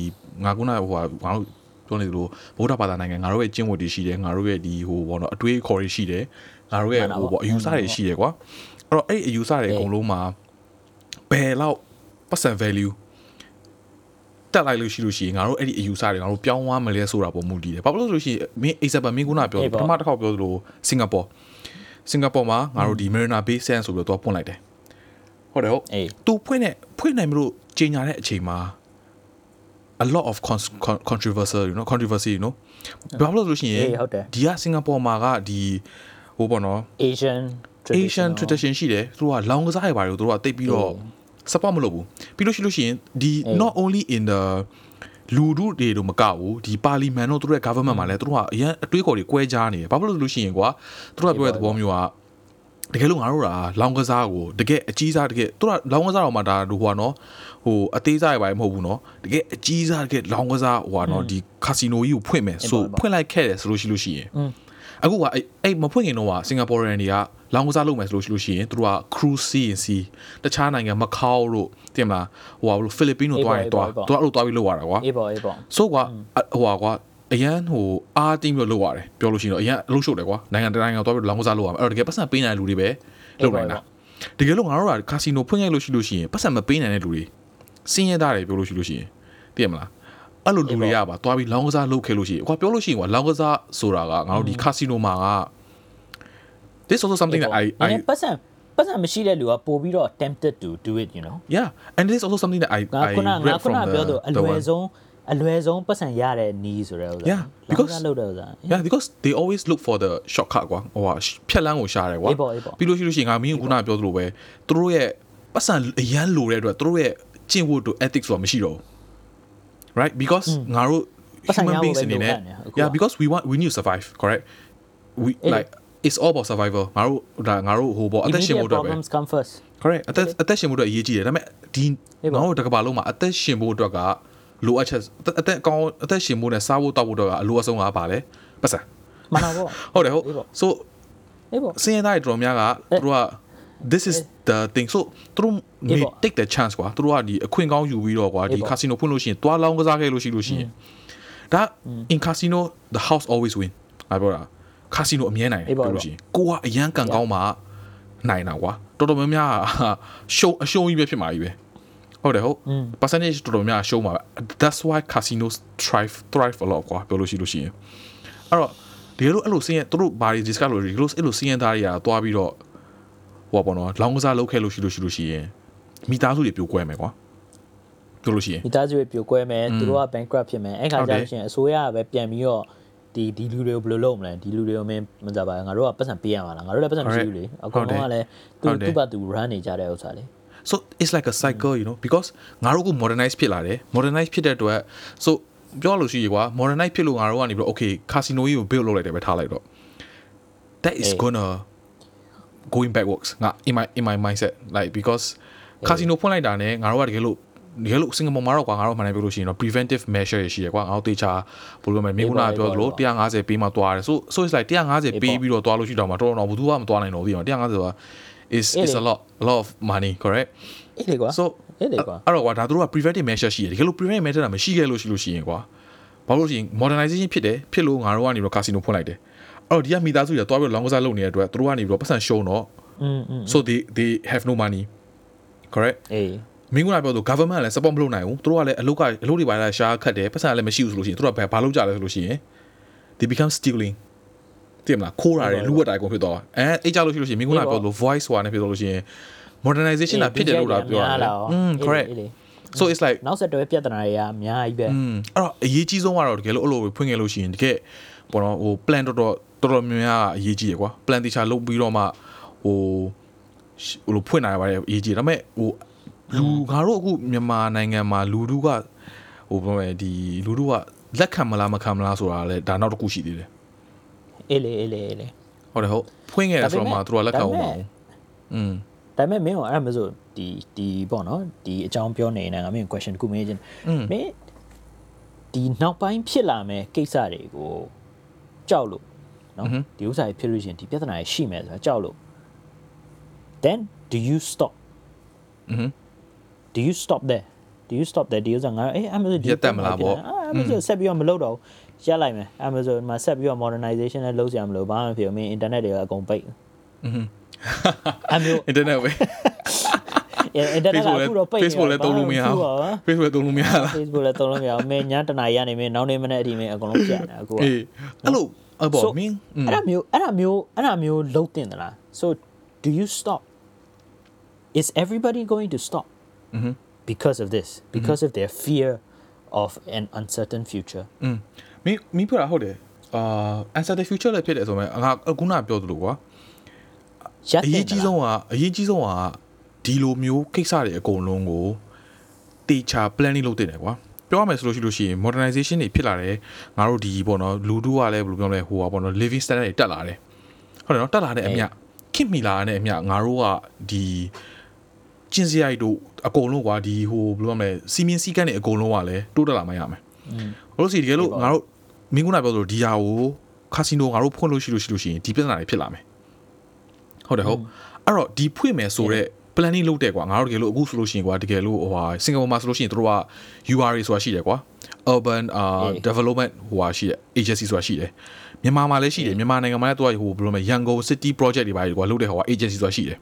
ငါခုနဟိုဟာငါတို့ပြောနေသလိုဗုဒ္ဓဘာသာနိုင်ငံငါတို့ရဲ့ကျင့်ဝတ်တွေရှိတယ်ငါတို့ရဲ့ဒီဟိုဘောနော်အတွေးခေါ်တွေရှိတယ် ငါတို့ရဲ့ဟိုဘောအယူဆတွေရှိတယ်ကွာအဲ့တော့အဲ့အယူဆတွေအကုန်လုံးမှာဘယ်လောက် percent value တက်လိုက်လို့ရှိလို့ရှိရင်ငါတို့အဲ့ဒီအယူဆတွေငါတို့ပြောင်းသွားမလဲဆိုတာပုံမူတည်တယ်ဘာလို့လဲဆိုလို့ရှိရင်မင်းအိဆပ်ပမင်းကုနာပြောပထမတစ်ခေါက်ပြောသလိုစင်ကာပူစင်ကာပူမှာငါတို့ဒီ Marina Bay Sands ဆိုပြီးတော့ပွင့်လိုက်တယ်ဟုတ်တယ်ဟုတ်သူဖွင့်တဲ့ဖွင့်နိုင်မလို့ကြီးညာတဲ့အချိန်မှာ a lot of controversy you know controversy you know ဘာလို့လဲဆိုလို့ရှိရင်ဒီကစင်ကာပူမှာကဒီ ဟိုပေါ့နော် Asian Asian tradition ရှိတယ်သူကလောင်ကစားရပါတယ်သူတို့ကတိတ်ပြီးတော့ support မလုပ်ဘူးပြီးလို့ရှိလို့ရှိရင်ဒီ not only in the လူတို့တွေတို့မကဘူးဒီပါလီမန်တို့သူတို့ရဲ့ government မှာလည်းသူတို့ကအရင်အတွေးခေါ်တွေကွဲကြနေတယ်ဘာဖြစ်လို့လို့ရှိရင်ကွာသူတို့ကပြောတဲ့သဘောမျိုးကတကယ်လို့ငါတို့ကလောင်ကစားကိုတကယ်အကြီးစားတကယ်သူတို့ကလောင်ကစားတော့မှဒါဟိုကွာနော်ဟိုအသေးစားရပါမဟုတ်ဘူးနော်တကယ်အကြီးစားတကယ်လောင်ကစားဟိုကွာနော်ဒီကာစီနိုကြီးကိုဖွင့်မယ်ဆိုဖွင့်လိုက်ခဲ့တယ်ဆိုလို့ရှိလို့ရှိရင် အခုကအဲ့မဖွင့်ခင်တော့ကစင်ကာပူရန်တွေကလောင်းကစားလုပ်မယ်ဆိုလို့ရှိလို့ရှိရင်သူတို့က cruise sea စီတခြားနိုင်ငံမကောက်တို့တင်မလားဟိုဟာဖိလစ်ပင်းတို့တွားရင်တွားသူကအဲ့လိုတွားပြီးလုပ်ရတာကွာအေးပေါ့အေးပေါ့ဆိုကွာဟိုဟာကွာအရန်ဟိုအားတင်းပြီးလုပ်ရတယ်ပြောလို့ရှိရင်တော့အရန်အလုပ်ရှုပ်တယ်ကွာနိုင်ငံတနိုင်ငံသွားပြီးလောင်းကစားလုပ်ရမယ်အဲ့တော့တကယ်ပတ်စံပေးနိုင်တဲ့လူတွေပဲလုပ်နိုင်တာတကယ်လို့ငါတို့ကကာစီနိုဖွင့်ရလို့ရှိလို့ရှိရင်ပတ်စံမပေးနိုင်တဲ့လူတွေစင်းရဲသားတွေပြောလို့ရှိလို့ရှိရင်သိရမလား အဲ့လိုလူတွေကပါသွားပြီးလောင်းကစားလုပ်ခဲ့လို့ရှိရင်ကွာပြောလို့ရှိရင်ကွာလောင်းကစားဆိုတာကငါတို့ဒီကာစီနိုမှာက this also something that I I ပတ်စံပတ်စံမရှိတဲ့လူကပို့ပြီးတော့ tempted to do it you know yeah and this is also something that I I read from the ပြောတော့အလွယ်ဆုံးအလွယ်ဆုံးပတ်စံရတဲ့နီးဆိုတဲ့ဥစ္စာ yeah because လောက်တဲ့ဥစ္စာ yeah because they always look for the shortcut ကွာဟိုဟာဖြတ်လန်းကိုရှာတယ်ကွာပြီးလို့ရှိလို့ရှိရင်ငါမင်းကခုနပြောသလိုပဲသူတို့ရဲ့ပတ်စံအရန်လိုတဲ့အတွက်သူတို့ရဲ့ကျင့်ဝတ်တို့ ethics ဆိုတာမရှိတော့ဘူး right because ငါတို့ human beings အနေနဲ့ yeah because we want we need to survive correct we like it's all about survival ငါတို့ဒါငါတို့ဟိုပေါ့အသက်ရှင်ဖို့အတွက်ပဲ problems come first correct အသက်အသက်ရှင်ဖို့အတွက်အရေးကြီးတယ်ဒါပေမဲ့ဒီငါတို့တကဘာလုံးမှာအသက်ရှင်ဖို့အတွက်ကလိုအပ်ချက်အသက်အကောင်းအသက်ရှင်ဖို့နဲ့စားဖို့တောက်ဖို့အတွက်ကအလိုအဆုံးကပါလေပတ်စံမှန်ပါပေါ့ဟုတ်တယ်ဟုတ် so အေးပေါ့စင်ရတဲ့တော်များကသူတို့က this is the thing so သူတို့ may take the chance ကွာသူတို့ကဒီအခွင့်ကောင်းယူပြီးတော့ကွာဒီ casino ဖွင့်လို့ရှိရင်တွားလောင်းကစားခဲ့လို့ရှိလို့ရှိရင်ဒါ in casino the house always win အဲ့ပြောတာကာစီနိုအမြဲနိုင်တယ်ပြောလို့ရှိရင်ကိုကအရန်ကန်ကောင်းမှနိုင်တာကွာတော်တော်များများရှုံးအရှုံးကြီးပဲဖြစ်မှာကြီးပဲဟုတ်တယ်ဟုတ် percentage တော်တော်များရှုံးမှာ that's why casinos thrive thrive a lot ကွာပြောလို့ရှိလို့ရှိရင်အဲ့တော့ဒီလိုအဲ့လိုစင်းရသူတို့ဘာတွေ discuss လို့ဒီလိုအဲ့လိုစင်းရသားတွေကသွားပြီးတော့ ဟိုပေါ့နော်လောင်းကစားလုပ်ခဲ့လို့ရှိလို့ရှိလို့ရှိရင်မိသားစုတွေပြိုကွဲမယ်ကွာပြောလို့ရှိရင်မိသားစုတွေပြိုကွဲမယ်သူတို့က bankrupt ဖြစ်မယ်အဲ့ခါကျလို့ရှိရင်အစိုးရကပဲပြန်ပြီးတော့ဒီဒီလူတွေကိုဘယ်လိုလုပ်မလဲဒီလူတွေကိုမင်းမကြပါဘူးငါတို့ကပတ်စံပေးရမှာလားငါတို့လည်းပတ်စံမရှိဘူးလေအကုန်လုံးကလည်းသူသူ့ဘာသူ run နေကြတဲ့ဥစ္စာလေ so it's like a cycle you know because ငါတို့က modernize ဖြစ်လာတယ် modernize ဖြစ်တဲ့အတွက် so ပြောလို့ရှိရကွာ modernize ဖြစ်လို့ငါတို့ကနေပြီးတော့ okay casino ကြီးကို build လုပ်လိုက်တယ်ပဲထားလိုက်တော့ that is gonna going backwards ငါ in my in my mindset like because casino ဖွင့်လိုက်တာနဲ့ငါတို့ကတကယ်လို့တကယ်လို့စင်ကာပူမှာတော့ကွာငါတို့မှန်တယ်ပြောလို့ရှိရင်တော့ preventive measure ရရှိရကွာငါတို့တေချာဘယ်လိုလဲမင်းကနာပြောသလို150ပေးမှသွားတယ် so so it's like 150ပေးပြီးတော့သွားလို့ရှိတော့မှတော်တော်တော့ဘူးသူကမသွားနိုင်တော့ဘူးဒီမှာ150ဆိုတာ is is a lot a lot of money correct အေးလေကွာ so အေးလေကွာအဲ့တော့ကွာဒါတို့က preventive measure ရှိတယ်တကယ်လို့ preventive measure တာမရှိခဲ့လို့ရှိလို့ရှိရင်ကွာဘာလို့ရှိရင် modernization ဖြစ်တယ်ဖြစ်လို့ငါတို့ကနေပြီးတော့ casino ဖွင့်လိုက်တယ် အဲ့တော့ဒီကမိသားစုတွေသွားပြီးတော့ long ကစားလုပ်နေတဲ့အတွက်တို့ကနေပြီးတော့ပတ်စံရှုံတော့ อืมอืม so they they have no money correct အေး မင်းကပြောလို့ government ကလည်း support မလုပ်နိုင်ဘူးသူတို့ကလည်းအလုပ်ကအလုပ်တွေပါလာရှားခတ်တယ်ပတ်စံလည်းမရှိဘူးဆိုလို့ရှိရင်သူတို့ကဘာလုပ်ကြလဲဆိုလို့ရှိရင် they become stealing တင်မလားခိုးတာတွေလူဝက်တာအကုန်ဖြစ်သွားအဲအဲ့ကြလို့ရှိလို့ရှိရင်မင်းကပြောလို့ voice ဟွာနဲ့ဖြစ်သွားလို့ရှိရင် modernization တာဖြစ်တယ်လို့တာပြောရတယ်อืม correct so it's like နောက်ဆက်တွဲပြဿနာတွေကအများကြီးပဲ อืมအဲ့တော့အရေးကြီးဆုံးကတော့တကယ်လို့အဲ့လိုဖွင့်ခဲ့လို့ရှိရင်တကယ်ဘောတော့ဟို plan တော်တော် တော်တော်များများအရေးကြီးရယ်ကွာ plan တခြားလုပ်ပြီးတော့မှဟိုဟိုလိုဖွင့်နိုင်ပါတယ်အရေးကြီးဒါပေမဲ့ဟိုလူငါတို့အခုမြန်မာနိုင်ငံမှာလူတို့ကဟိုပြောမယ်ဒီလူတို့ကလက်ခံမလားမခံမလားဆိုတာလည်းဒါနောက်တစ်ခုရှိသေးတယ်အေးလေအေးလေအေးလေဟုတ်တယ်ဟုတ်ဖွင့်ခဲ့တယ်ဆိုတော့မှသူတို့ကလက်ခံအောင်ပါဘူးอืมဒါပေမဲ့မင်းကအဲ့ဒါမျိုးဆိုဒီဒီပေါ့နော်ဒီအကြောင်းပြောနေနေငါမင်း question တစ်ခုမေးချင်မင်းဒီနောက်ပိုင်းဖြစ်လာမယ်ကိစ္စတွေကိုကြောက်လို့ နော်ဒီဥစ္စာတွေဖြစ်လို့ရှင်ဒီပြဿနာတွေရှိမယ်ဆိုတာကြောက်လို့ then do you stop mhm do you stop there do you stop there ဒီဥစ္စာငါအေး Amazon ဒီတက်မလားပေါ့ Amazon ဆက်ပြီးတော့မလုပ်တော့ဘူးရက်လိုက်မယ် Amazon မှာဆက်ပြီးတော့ modernization နဲ့လုပ်စရာမလိုဘာမှမဖြစ်ဘူးမင်း internet တွေကအကုန်ပိတ် mhm အမျိုး internet ပဲ internet ကအခုတော့ပိတ်နေ Facebook လည်းသုံးလို့မရဘူး Facebook သုံးလို့မရလား Facebook လည်းသုံးလို့မရဘူးမင်းညတနာရီကနေမင်းနောက်နေ့မနေ့အထိမင်းအကုန်လုံးပြန်တယ်အခုကအဲ့လို အဘောမင်းအဲ့ဒါမျိုးအဲ့ဒါမျိုးအဲ့ဒါမျိုးလုံးတင်သလား so do you stop is everybody going to stop because of this because of their fear of an uncertain future อืมမင်းမင်းပြောတာဟုတ်တယ်အာ uncertain future လည်းဖြစ်တယ်ဆိုမဲ့ငါအခုနပြောသလိုကွာရက်အတရေးင်သကြီးလားဆုံးကအရေးကြီးဆုံးကဒီလိုမျိုးကိစ္စတွေအကုန်လုံးကိုတေချာ planning လုပ်တင်တယ်ကွာ ပြောရမယ်ဆိုလို့ရှိလို့ရှိရင် modernization တွေဖြစ်လာတယ်ငါတို့ဒီပေါ့နော်လူတို့ကလည်းဘယ်လိုပြောမလဲဟိုပါပေါ့နော် living standard တွေတက်လာတယ်ဟုတ်တယ်နော်တက်လာတဲ့အမြခင်မိလာတဲ့အမြငါတို့ကဒီကျင်စရိုက်တို့အကုန်လုံးကွာဒီဟိုဘယ်လိုပြောမလဲစီမင်းစည်းကမ်းတွေအကုန်လုံးကလည်းတိုးတက်လာမှရမယ်ဟုတ်လို့စီတကယ်လို့ငါတို့မင်းကနာပြောသလိုဒီဟာကိုကာစီနိုငါတို့ဖွင့်လို့ရှိလို့ရှိလို့ရှိရင်ဒီပြဿနာတွေဖြစ်လာမယ်ဟုတ်တယ်ဟုတ်အဲ့တော့ဒီဖွင့်မယ်ဆိုတော့ planning လုပ်တယ်ကွာငါတို့တကယ်လို့အခုဆိုလို့ရှိရင်ကွာတကယ်လို့ဟိုဟာစင်ကာပူမှာဆိုလို့ရှိရင်တို့က URA ဆိုတာရှိတယ်ကွာ urban uh development ဟိုဟာရှိတယ် agency ဆိုတာရှိတယ်မြန်မာမှာလည်းရှိတယ်မြန်မာနိုင်ငံမှာလည်းတို့ကဟိုဘယ်လိုမလဲရန်ကုန် city project တွေပါကွာလုပ်တဲ့ဟိုဟာ agency ဆိုတာရှိတယ်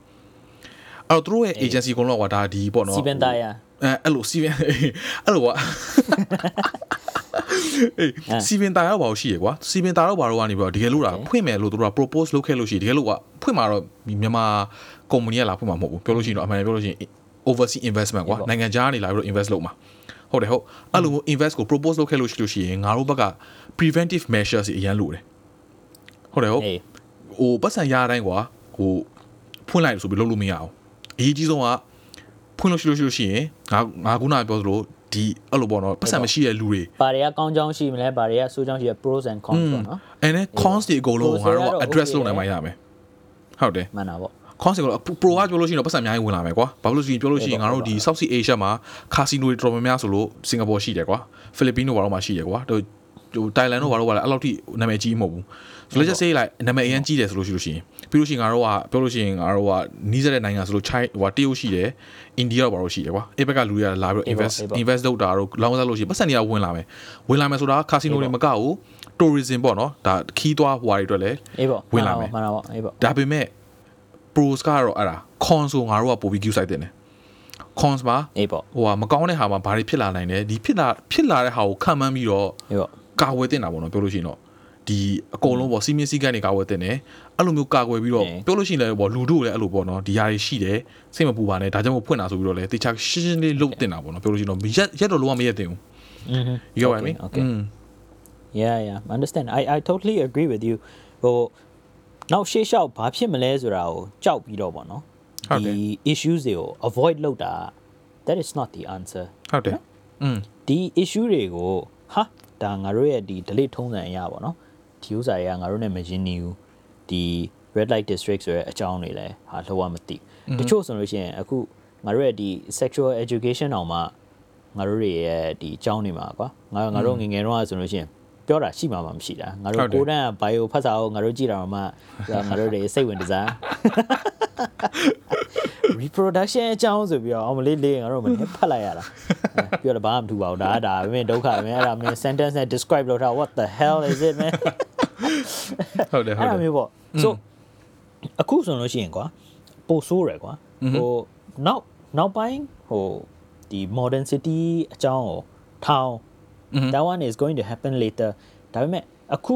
အဲ့တော့တို့ရဲ့ agency ကုန်တော့ကွာဒါဒီပေါ့နော်စီပန်သားရအဲအဲ့လိုစီဗင်အဲ့လိုကွာအေးစီဗင်တာရောဘာလို့ရှိရကွာစီဗင်တာရောဘာလို့ကနေပြီးတော့တကယ်လို့တာဖွင့်မယ်လို့တို့က propose လုပ်ခဲ့လို့ရှိရင်တကယ်လို့ကဖွင့်မှာတော့မြန်မာ ကုမ္ပဏီကလာဖွင့်မှာမဟုတ်ဘူးပြောလို့ရှိရင်တော့အမှန်တကယ်ပြောလို့ရှိရင် overseas investment ကွာနိုင်ငံခြားကနေလာပြီးတော့ invest လုပ်မှာဟုတ်တယ်ဟုတ်အဲ့လိုမျိုး invest ကို propose လုပ်ခဲ့လို့ရှိလို့ရှိရင်ငါတို့ဘက်က preventive measures အရင်လုပ်တယ်ဟုတ်တယ်ဟုတ်အေးဟိုပတ်စံရတိုင်းကွာဟိုဖွင့်လိုက်လို့ဆိုပြီးလုပ်လို့မရအောင်အရေးကြီးဆုံးကဖွင့်လို့ရှိလို့ရှိလို့ရှိရင်ငါငါခုနကပြောသလိုဒီအဲ့လိုပေါ့နော်ပတ်စံမရှိတဲ့လူတွေဘာတွေကကောင်းကြောင်းရှိမလဲဘာတွေကဆိုးကြောင်းရှိရ pros and cons ပေါ့နော်အဲနဲ့ cons တွေအကုန်လုံးကိုငါတို့က Pros တွေကတော့ address ဟုတ်လုပ်နိုင်မှရမယ်ဟုတ်တယ်မှန်တာပေါ့ cons တွေကတော့ pro ကပြောလို့ရှိရင်တော့ပတ်စံအများကြီးဝင်လာမယ်ကွာဘာလို့လဲဆိုရင်ပြောလို့ရှိရင်ငါတို့ဒီ South Sea Asia မှာ casino တွေတော်တော်များများဆိုလို့စင်ကာပူရှိတယ်ကွာဖိလစ်ပင်းတို့ဘာလို့မှရှိတယ်ကွာဟိုဟိုတိုင်လန်တို့ဘာလို့ပါလဲအဲ့လောက်ထိနာမည်ကြီးမဟုတ်ဘူးဆိုတော့ just say like နာမည်အရင်ကြီးတယ်ဆိုလို့ရှိလို့ရှိရင်ပြီးလို့ရှိရင်ငါတို့ကပြောလို့ရှိရင်ငါတို့ကနီးစပ်တဲ့နိုင်ငံဆိုလို့ China ဟိုတရုတ်ရှိတယ်အိန္ဒိယဘာလို့ရှိတယ်ကွာအဲ့ဘက်ကလူတွေကလာပြီးတော့ invest invest လုပ်တာတို့လောင်းစားလို့ရှိရင်ပတ်စံတွေကဝင်လာမယ်ဝင်လာမယ်ဆိုတာ casino တွေမကဘူး tourism ပေါ့နော်ဒါခီးသွားဟွာတွေအတွက်လည်းအေးပေါ့ဝင်လာမယ်မှန်တာပေါ့အေးပေါ့ဒါပေမဲ့ pros ကတော့အဲ့ဒါ cons ကိုငါတို့ကပို့ပြီး queue site တင်တယ် cons မှာအေးပေါ့ဟိုဟာမကောင်းတဲ့ဟာမှာဘာတွေဖြစ်လာနိုင်လဲဒီဖြစ်လာဖြစ်လာတဲ့ဟာကိုခံမှန်းပြီးတော့အေးပေါ့ကာဝယ်တင်တာပေါ့နော်ပြောလို့ရှိရင်တော့ဒီအကုန်လုံးပေါ့စီမင်းစည်းကမ်းတွေကာဝယ်တင်တယ်အဲ့လိုမျိုးကာကွယ်ပြီးတော့ပြောလို့ရှိရင်လည်းပေါ့လူတို့လည်းအဲ့လိုပေါ့နော်ဒီຢာတွေရှိတယ်စိတ်မပူပါနဲ့ဒါကြောင့်မို့ဖွင့်တာဆိုပြီးတော့လည်းတေချာရှင်းရှင်းလေးလုတ်တင်တာပေါ့နော်ပြောလို့ရှိရင်တော့ရက်ရက်တော့လုံးဝမရက်တင်ဘူး you know what i mean okay yeah yeah understand i i totally agree with you ဟို နောက်ရှေ့လျှောက်ဘာဖြစ်မလဲဆိုတာကိုကြောက်ပြီးတော့ပေါ့နော်ဟုတ်တယ်ဒီ issues တွေကို avoid လုပ်တာ that is not the answer ဟုတ်တယ်อืมဒီ issue တွေကိုဟာဒါငါတို့ရဲ့ဒီ delay ထုံးစံအရာပေါ့နော်ဒီဥစ္စာတွေကငါတို့နဲ့မရင်းနေဘူးဒီ red light district ဆိုရဲအကြောင်းတွေလည်းဟာလောကမသိတချို့ဆိုလို့ရှိရင်အခုငါတို့ရဲ့ဒီ sexual education တောင်မှငါတို့တွေရဲ့ဒီအကြောင်းတွေမှာကွာငါငါတို့ငယ်ငယ်တော့ဆိုလို့ရှိရင် ပြောတာရှိမှာမှမရှိတာငါတို့ကိုယ်တန်းက bio ဖတ်စာကိုငါတို့ကြည့်တာမှငါတို့တွေစိတ်ဝင်တစား reproduction အကြောင်းဆိုပြီးတော့အောင်မလေးလေးငါတို့မနေ့ဖတ်လိုက်ရတာပြောတော့ဘာမှမထူပါဘူးဒါကဒါမင်းဒုက္ခပဲအဲ့ဒါမင်း sentence နဲ့ describe လုပ်ထား what the hell is it man ဟုတ်တယ်ဟုတ်အဲ့တယ်ဒါမျိုးပေါ့ so အခုဆိုလို့ရှိရင်ကွာပိုဆိုးရယ်ကွာဟိုနောက်နောက်ပိုင်းဟိုဒီ modern city အကြောင်းကိုထောင်း that one is going to happen later ဒါပေမဲ့အခု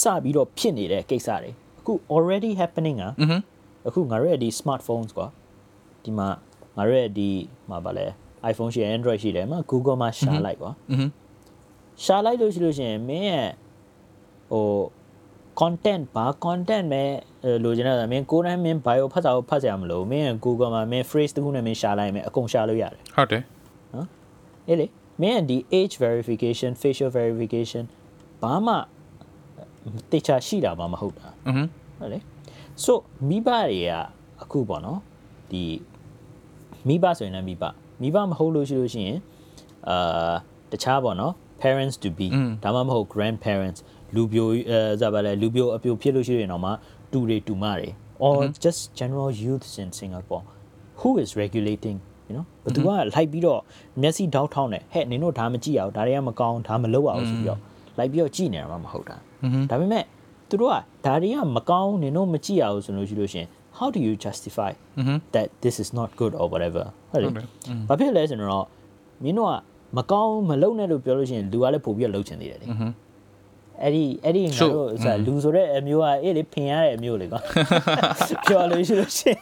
စပြီးတော့ဖြစ်နေတဲ့ကိစ္စတွေအခု already happening อ่ะအခုငါတို့ရဲ့ဒီ smartphones ကွာဒီမှာငါတို့ရဲ့ဒီမှာဗာလဲ iPhone ရှိတယ် Android ရှိတယ်မှာ Google မှာရှာလိုက်ကွာရှာလိုက်လို့ရှိလို့ရှင်မင်းရဲ့ဟို content ဘာ content ပဲလိုချင်တာမင်းကိုယ်တိုင်းမင်း bio ဖတ်စာကိုဖတ်စရာမလိုမင်း Google မှာမင်း phrase တစ်ခုနဲ့မင်းရှာလိုက်မယ်အကုန်ရှာလို့ရတယ်ဟုတ်တယ်နော်အေးလေ မင်းဒီ age verification facial verification ဘာမှတေချာရှိတာမှမဟုတ်တာอือဟုတ်လေ so မိဘတွေကအခုပေါ့နော်ဒီမိဘဆိုရင်လည်းမိဘမိဘမဟုတ်လို့ရှိလို့ရှိရင်အာတခြားပေါ့နော် parents to be ဒါမှမဟုတ် grandparents လူပြိုအဲဇာပါလေလူပြိုအပြိုဖြစ်လို့ရှိရင်တော့မှတူတွေတူမတွေ or just general youths in Singapore who is regulating you know ဘသူကလိုက်ပြီးတော့မျက်စိတောက်ထောင်းတယ်ဟဲ့နင်တို့ဒါမကြည့်အောင်ဒါတွေကမကောင်းဒါမလုပ်အောင်ဆိုပြီးတော့လိုက်ပြီးတော့ကြည့်နေတာမှမဟုတ်တာဒါပေမဲ့သူတို့ကဒါတွေကမကောင်းနင်တို့မကြည့်အောင်ဆိုလို့ရှိလို့ရှရင် how do you justify that this is not good or whatever ဟုတ်လေဘာဖြစ်လဲဆိုတော့မင်းတို့ကမကောင်းမလုပ်နဲ့လို့ပြောလို့ရှိရင်လူကလည်းပို့ပြီးတော့လုပ်ချင်သေးတယ်လေ အဲ့ဒီအဲ့ဒီငါတို့ဆိုလူဆိုတဲ့အမျိုးကအေးလေဖင်ရတဲ့အမျိုးလေကွာပြောလို့ရှိလို့ရှိရင်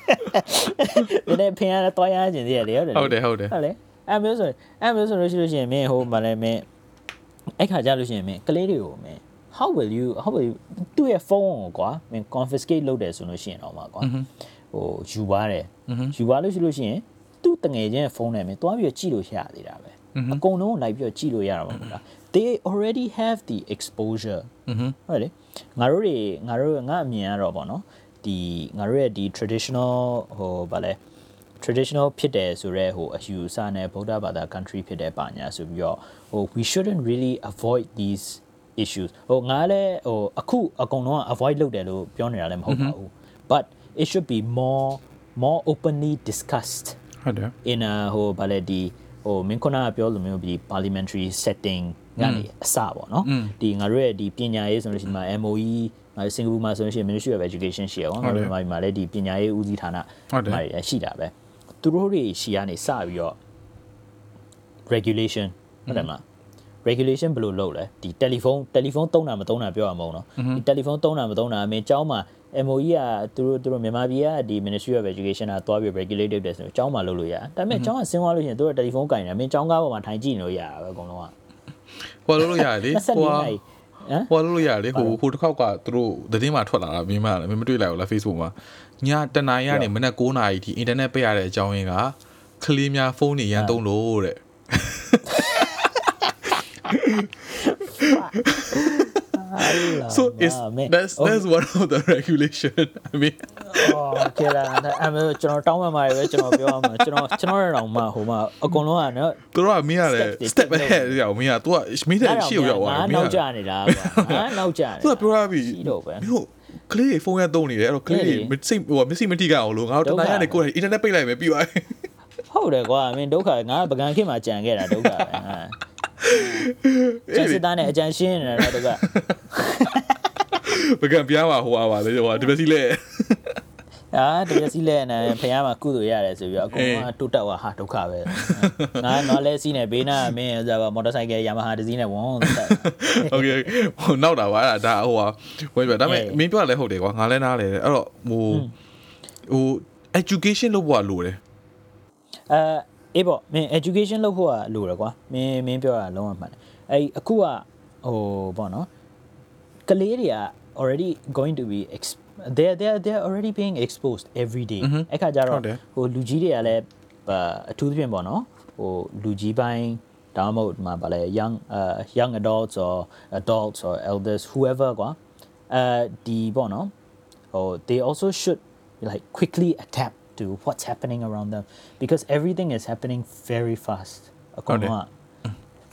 ဒီနေ့ဖင်ရတဲ့တွားရခြင်းသေးတယ်လေဟုတ်တယ်ဟုတ်တယ်ဟုတ်တယ်ဟုတ်လေအဲ့မျိုးဆိုအဲ့မျိုးဆိုလို့ရှိလို့ရှိရင်မင်းဟိုမလဲမင်းအဲ့ခါကြလို့ရှိရင်မင်းကလေးတွေကိုမင်း how will you how will you သူ့ရဲ့ဖုန်းကိုကွာမင်း confiscate လုပ်တယ်ဆိုလို့ရှိရင်တော့မှာကွာဟိုယူပါတယ်ယူပါလို့ရှိလို့ရှိရင်သူ့တငယ်ချင်းရဲ့ဖုန်းနဲ့မင်းတွားပြီးတော့ကြည့်လို့ရသေးတာပဲအကုန်လုံးလိုက်ပြီးတော့ကြည့်လို့ရတာမဟုတ်လား they already have the exposure ဟုတ်လေငါတို့တွေငါတို့ငါအမြင်ကတော့ဗောနော်ဒီငါတို့ရဲ့ဒီ traditional ဟိုဗာလဲ traditional ဖြစ်တယ်ဆိုတော့ဟိုအယူအဆနဲ့ဗုဒ္ဓဘာသာ country ဖြစ်တဲ့ပါညာဆိုပြီးတော့ဟို we shouldn't really avoid these issues ဟိုငါလည်းဟိုအခုအကုန်လုံးက avoid လုပ်တယ်လို့ပြောနေတာလည်းမဟုတ်ပါဘူး but it should be more more openly discussed ဟုတ်တယ် in a ဟိုဗာလေဒီဟိုမင်းခုနကပြောလိုမျိုးဒီ parliamentary setting ကနေအစပေါ့နော်ဒီငါတို့ရဲ့ဒီပညာရေးဆိုလို့ရှိရင်မှာ MOE ငါတို့စင်ကာပူမှာဆိုလို့ရှိရင် Ministry of Education ရှိရအောင်ငါတို့မြန်မာပြည်မှာလည်းဒီပညာရေးဦးစီးဌာနဟုတ်တယ်မှာရှိတာပဲသူတို့တွေရှီကနေစပြီးတော့ regulation ဟုတ်တယ်မလား regulation ဘယ်လိုလုပ်လဲဒီ telephone telephone သုံးတာမသုံးတာပြောရမအောင်နော်ဒီ telephone သုံးတာမသုံးတာအမင်းကျောင်းမှာ MOE ကသူတို့သူတို့မြန်မာပြည်ကဒီ Ministry of Education ကသွားပြီး regulate လုပ်တယ်ဆိုတော့ကျောင်းမှာလုပ်လို့ရတယ်ဒါပေမဲ့ကျောင်းကဆင်းသွားလို့ရှိရင်သူတို့ telephone ကင်တယ်အမင်းကျောင်းကားပေါ်မှာထိုင်ကြည့်နေလို့ရတာပဲအကုန်လုံးက ဟိုလို့လို့ရတယ်လေ24ဟိုနိုင်ဟမ်ဟိုလို့လို့ရတယ်လေဟိုဟိုတစ်ခေါက်ကသူတို့သတင်းမှာထွက်လာတာမင်းမလည်းမင်းမတွေ့လိုက်ဘူးလား Facebook မှာညတနာရီကနေမနက်9နာရီထိအင်တာနက်ပိတ်ရတဲ့အကြောင်းရင်းကကလေးများဖုန်းတွေရန်သုံးလို့တဲ့ so it's that's that's one of the regulation i mean အော်ကဲလာအဲ့မဲ့ကျွန်တော်တောင်းပန်ပါတယ်ပဲကျွန်တော်ပြောရမှာကျွန်တော်ကျွန်တော်ရအောင်မှဟိုမှာအကုန်လုံးကနော်သူတို့ကမင်းရတယ် step ahead ရောက်မင်းက तू ကမင်းတဲ့ရှေ့ကိုရောက်သွားငါတယ်မင်းနောက်ကကျနေတာကွာငါနောက်ကျနေသူကပြောရပြီရှိတော့ပဲမင်းတို့ကလေးတွေဖုန်းရသုံးနေတယ်အဲ့တော့ကလေးတွေမစိဟိုမစိမတိကအောင်လို့ငါတို့တနားရနေကိုယ်အင်တာနက်ပိတ်လိုက်မယ်ပြီးသွားဟုတ်တယ်ကွာမင်းဒုက္ခငါပကံခေတ်မှာကြံခဲ့တာဒုက္ခပဲဟာ ကျန်စစ်သားနဲ့အကြံရှင်းနေတာဒုက္ခ ပကံပြားမှာဟိုအားပါလေဟိုဒီပစီလဲ အာတပြက်စီလဲနေဖះမှာကုသိုလ်ရတယ်ဆိုပြီးတော့အကုန်လုံးကတိုးတက်သွားဟာဒုက္ခပဲငါတော့လဲစီးနေဘေးနာမင်းဆိုတော့မော်တော်ဆိုင်ကယ်ယာမဟာတစ်စီးနဲ့ဝန်းတက် โอเคဟိုနောက်တာပါအဲ့ဒါဟိုဟာဝင်ပြဒါပေမဲ့ အေး မင်းပြောရလဲဟုတ်တယ်ကွာငါလည်းနားလဲတယ်အဲ့တော့ဟိုဟို education လုပ်ဖို့ကလိုတယ် အဲ အေးပေါ့မင်း education လုပ်ဖို့ကလိုတယ်ကွာမင်းမင်းပြောတာလုံးဝမှန်တယ်အဲ့အခုကဟိုပေါ့နော်ကလေးတွေက already going to be ex- they they they are already being exposed every day အဲ့ခါကျဟုတော့တ်တယ်ဟိုလူကြီးတွေကလည်းအာအထူးသဖြင့်ပေါ့နော်ဟိုလူကြီးပိုင်းဒါမှမဟုတ်ဒီမှာဗာလဲ young uh young adults or adults or elders whoever ကွာအဲဒီပေါ့နော်ဟို they also should like quickly adapt to what's happening around them because everything is happening very fast အကုန်လုံးက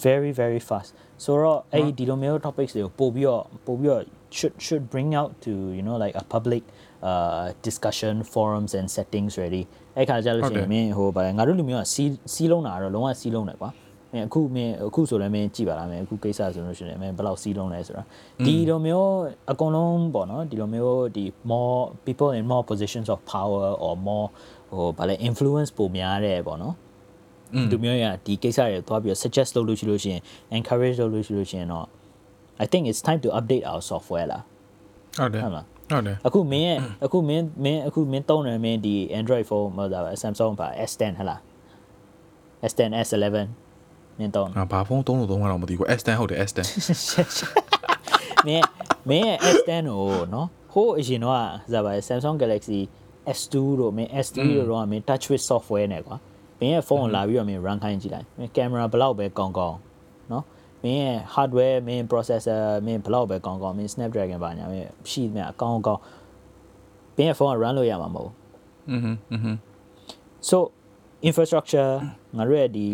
very very fast ဆိုတော့အဲ့ဒီလိုမျိုး topics တွေကိုပို့ပြီးတော့ပို့ပြီးတော့ should should bring out to you know like a public uh discussion forums and settings ready အဲ့ခါကျလို့ရှိရင်မင်းဟိုဗာငါတို့လူမျိုးကစီးစီးလုံးတာတော့လုံးဝစီးလုံးတယ်ကွာ မင်းအခုမင်းအခုဆိုလည်းမင်းကြည့်ပါလားမင်းအခုကိစ္စဆိုလို့ရှိရင်မင်းဘယ်လောက်စီးလုံးလဲဆိုတာဒီလိုမျိုးအကုန်လုံးပေါ့နော်ဒီလိုမျိုးဒီ more people in more positions of power or more ဟိုဗာလဲ influence ပိုများတယ်ပေါ့နော်သူမျိုးရဒီကိစ္စတွေသွားပြီးတော့ suggest လုပ်လို့ရှိလို့ရှိရင် encourage လုပ်လို့ရှိလို့ရှိရင်တော့ I think it's time to update our software လားဟုတ်တယ်ဟုတ်လားဟုတ်တယ်အခုမင်းရဲ့အခုမင်းမင်းအခုမင်းသုံးတယ်မင်းဒီ Android phone မဟုတ်တာပဲ Samsung ပါ S10 ဟလား S10 S11 မင်းသုံး ငါဘာဖုန်းသုံးလို့သုံးမှတော့မသိဘူး S10 ဟုတ်တယ် S10 မင်းမင်းရဲ့ S10 ကိုနော်ဟိုးအရင်တော့ဇာပါ Samsung Galaxy S2 တို့မင်း S3 တို့တော့မင်း touch with software နဲ့ကွာမင်းရဲ့ဖုန်းကိုလာပြီးတော့မင်း run ခိုင်းကြည့်လိုက်မင်း camera ဘလောက်ပဲကောင်းကောင်းနော်မင်းရဲ့ hardware မင်း processor မင်းဘလောက်ပဲကောင်းကောင်းမင်း Snapdragon ပါညာမင်းရှိမြအကောင်းကောင်းမင်းရဲ့ဖုန်းက run လို့ရမှာမဟုတ်ဘူး อืมอืม so infrastructure ငါတို့ရဲ့ဒီ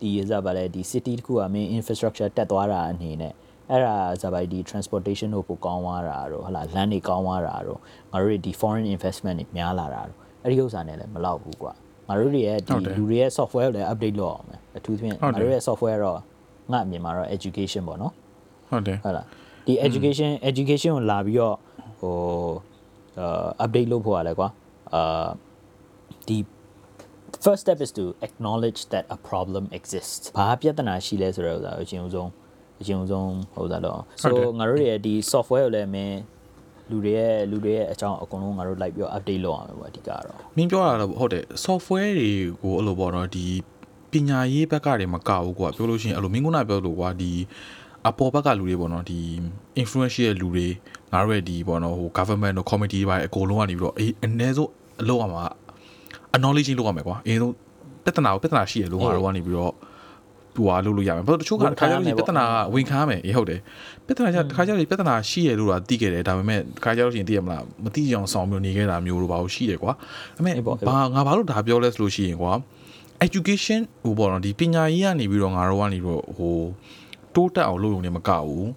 ဒီဇာပါလေဒီ city တခုကမင်း infrastructure တက်သွားတာအနေနဲ့အဲ့ဒါဇာပါဒီ transportation တို့ပိုကောင်းသွားတာတို့ဟလာလမ်းတွေကောင်းသွားတာတို့ငါတို့ရဲ့ဒီ foreign investment တွေများလာတာတို့အဲ့ဒီဥစ္စာနဲ့လည်းမလောက်ဘူးကွာငါတို့တွေရဲ့ဒီလူတွေရဲ့ software ကိုလည်း update လုပ်အောင်မယ်အထူးသဖြင့်ငါတို့ရဲ့ software တော့ငါအမြင်မှာတော့ education ပေါ့နော်ဟုတ်တယ်ဟုတ်လားဒီ education education ကိုလာပြီးတော့ဟိုအာ update လုပ်ဖို့ရလဲကွာအာဒီ first step is to acknowledge that a problem exists ဘာပြဿနာရှိလဲဆိုတော့ဥစ္စာအရင်ဦးဆုံးအရင်ဦးဆုံးဟိုသားတော့ so ငါတို့ရဲ့ဒီ software ကိုလည်းမင်းလူတွေရဲ့လူတွေရဲ့အကြောင်းအကုန်လုံးငါတို့လိုက်ပြီးတော့ update လုပ်အောင်ပဲပေါ့အဓိကတော့မင်းပြောတာတော့ဟုတ်တယ် software တွေကိုအဲ့လိုပေါ့နော်ဒီပညာရေးဘက်ကတွေမကဘူးကွာပြောလို့ရှိရင်အဲ့လိုမင်းကနာပြောလို့ကွာဒီအပေါ်ဘက်ကလူတွေပေါ့နော်ဒီ influential ရဲ့လူတွေငါတို့ရဲ့ဒီပေါ့နော်ဟို government တို့ committee တွေအကုန်လုံးကနေပြီးတော့အေးအနည်းဆုံးအလုပ်အောင်မှာ acknowledge လုပ်ရမယ်ကွာအရင်ဆုံးပြဿနာကိုပြဿနာရှိရလို့ငါတို့ကနေပြီးတော့သူဟာလုပ်လို့ရမယ်ဘာလို့တချို့ကတခါကျလို့ပြဿနာကဝင်ခါမယ်အေးဟုတ်တယ်ပြဿနာကျတခါကျလို့ပြဿနာရှိရလို့တော့သိခဲ့တယ်ဒါပေမဲ့တခါကျလို့ရှိရင်သိရမလားမသိကြအောင်ဆောင်မျိုးနေခဲ့တာမျိုးတို့ဘာလို့ရှိတယ်ကွာဒါပေမဲ့ဘာငါဘာလို့ဒါပြောလဲဆိုလို့ရှိရင်ကွာ education ဟိုပေါ့နော်ဒီပညာရေးကနေပြီးတော့ငါတို့ကနေပြီးတော့ဟိုတိုးတက်အောင်လုပ်ရုံနဲ့မကဘူး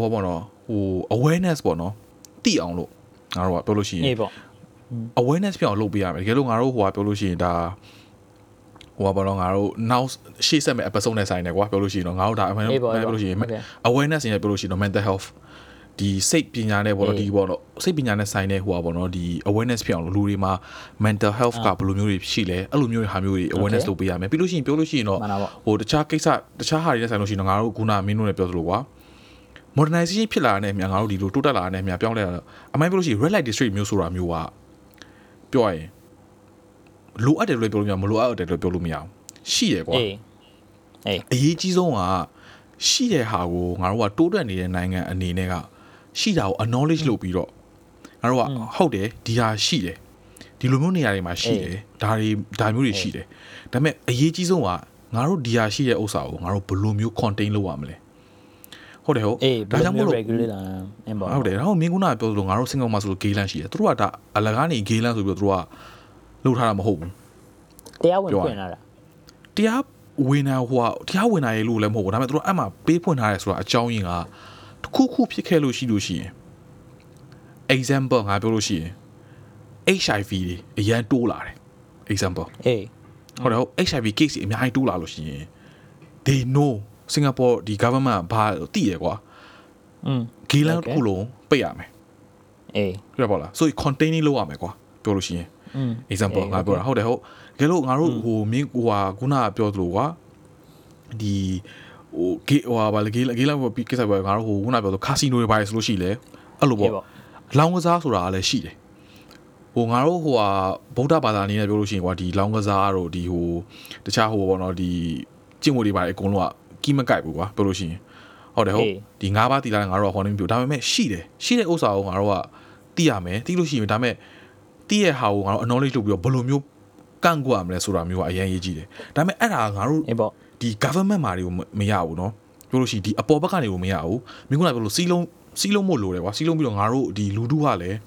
ဟိုပေါ့နော်ဟို awareness ပေါ့နော်သိအောင်လို့ငါတို့ကပြောလို့ရှိရင်အေးပေါ့ awareness ပြောင်းလုပ်ပေးရမယ်တကယ်လို့ငါတို့ဟိုကပြောလို့ရှိရင်ဒါဟိုကဘာလို့ငါတို့ now ရှေ့ဆက်မဲ့ episode နဲ့ဆိုင်တယ်ကွာပြောလို့ရှိရင်တော့ငါတို့ဒါအမှန်တော့ပြောလို့ရှိရင် awareness နဲ့ပြောလို့ရှိရင်တော့ mental health ဒီစိတ်ပညာနဲ့ပေါ့နော်ဒီပေါ့နော်စိတ်ပညာနဲ့ဆိုင်တဲ့ဟိုပါပေါ့နော်ဒီ awareness ဖြစ်အောင်လူတွေမှာ mental health ကဘယ်လိုမျိုးတွေရှိလဲအဲ့လိုမျိုးဟာမျိုးတွေ awareness လုပ်ပေးရမယ်ပြီးလို့ရှိရင်ပြောလို့ရှိရင်တော့ဟိုတခြားကိစ္စတခြားဟာတွေနဲ့ဆိုင်လို့ရှိရင်တော့ငါတို့ခုနမင်းတို့လည်းပြောသလိုကွာ modernization ဖြစ်လာတဲ့မြန်ငါတို့ဒီလိုတိုးတက်လာတဲ့မြန်ပြောင်းလဲလာအမှန်ပြောလို့ရှိရင် red light district မျိုးဆိုတာမျိုးက ပြောရရင်လိုအပ်တယ်လို့ပြောလို့မရမလိုအပ်တယ်လို့ပြောလို့မရအောင်ရှိရကွာအေးအေးအရေးကြီးဆုံးကရှိတဲ့ဟာကိုငါတို့ကတိုးတက်နေတဲ့နိုင်ငံအနေနဲ့ကရှိတာကို acknowledge လုပ်ပြီးတော့ငါတို့ကဟုတ်တယ်ဒီဟာရှိတယ်ဒီလိုမျိုးနေရာတွေမှာရှိတယ်ဒါတွေဒါမျိုးတွေရှိတယ်ဒါပေမဲ့အရေးကြီးဆုံးကငါတို့ဒီဟာရှိတဲ့ဥစ္စာကိုငါတို့ဘယ်လိုမျိုး contain လုပ်ရမလဲ ဟုတ်တယ်ဟုတ်အေးဒါကြောင့်မို့လို့ regulate လာအင်းပေါ့ဟုတ်တယ်ဒါတော့မင်းကုနာပြောသလိုငါတို့စင်ကာမှာဆိုလို့ဂေးလန့်ရှိတယ်သူတို့ကဒါအလကားနေဂေးလန့်ဆိုပြီးတော့သူတို့ကလှုပ်ထားတာမဟုတ်ဘူးတရားဝင်ဖွင့်လာတာတရားဝင်တာဟိုကတရားဝင်တာရေလို့လည်းမဟုတ်ဘူးဒါပေမဲ့သူတို့အဲ့မှာပေးဖွင့်ထားတယ်ဆိုတာအကြောင်းရင်းကတစ်ခုခုဖြစ်ခဲ့လို့ရှိလို့ရှိရင် example ငါပြောလို့ရှိရင် HIV တွေအရန်တိုးလာတယ် example အေးဟုတ်တယ်ဟုတ် HIV case တွေအများကြီးတိုးလာလို့ရှိရင် they know စင်ကာပူဒီ government ကဘာတိရယ်ကွာอืมဂေးလန်းတစ်ခုလုံးပိတ်ရမယ်အေးပြရပါလား so containing လုပ်ရမယ်ကွာပြောလို့ရှိရင် example ငါပြောတာဟုတ်တယ်ဟုတ်တကယ်လို့ငါတို့ဟိုမင်းဟိုဟာခုနကပြောသလိုကွာဒီဟိုဂေးဟိုဟာဗာလေဂေးဂေးလန်းပေါ်ပြီးကိစ္စပေါ်ငါတို့ဟိုခုနပြောသလို casino တွေပါလေဆိုလို့ရှိလေအဲ့လိုပေါ့လောင်းကစားဆိုတာကလည်းရှိတယ်ဟိုငါတို့ဟိုဟာဗုဒ္ဓဘာသာအနေနဲ့ပြောလို့ရှိရင်ကွာဒီလောင်းကစားတို့ဒီဟိုတခြားဟိုပေါ့နော်ဒီကျင့်ဝတ်တွေပါလေအကုန်လုံးက ကီးမကိုက်ဘူးကွာပြောလို့ရှိရင်ဟ ဟုတ်တယ်ဟုတ် အေး ဒီ၅ပါးတီလာတဲ့ငါတို့ကဟောနေမပြောဒါပေမဲ့ရှိတယ်ရှိတဲ့ဥစ္စာကိုငါတို့ကသိရမယ်သိလို့ရှိရင်ဒါပေမဲ့သိရဲ့ဟာကိုငါတို့ acknowledge လုပ်ပြီးတော့ဘယ်လိုမျိုးကန့်ကွက်ရမလဲဆိုတာမျိုးကအရင်ရေးကြည့်တယ်ဒါပေမဲ့အဲ့ဒါကငါတို့ အေးပေါ့ ဒီ government မာတွေကိုမမရဘူးเนาะပြောလို့ရှိရင်ဒီအပေါ်ဘက်ကနေကိုမရဘူးမင်းကလည်းပြောလို့စီးလုံးစီးလုံးမို့လို့တယ်ကွာစီးလုံးပြီးတော့ငါတို့ဒီလူထုကလည်း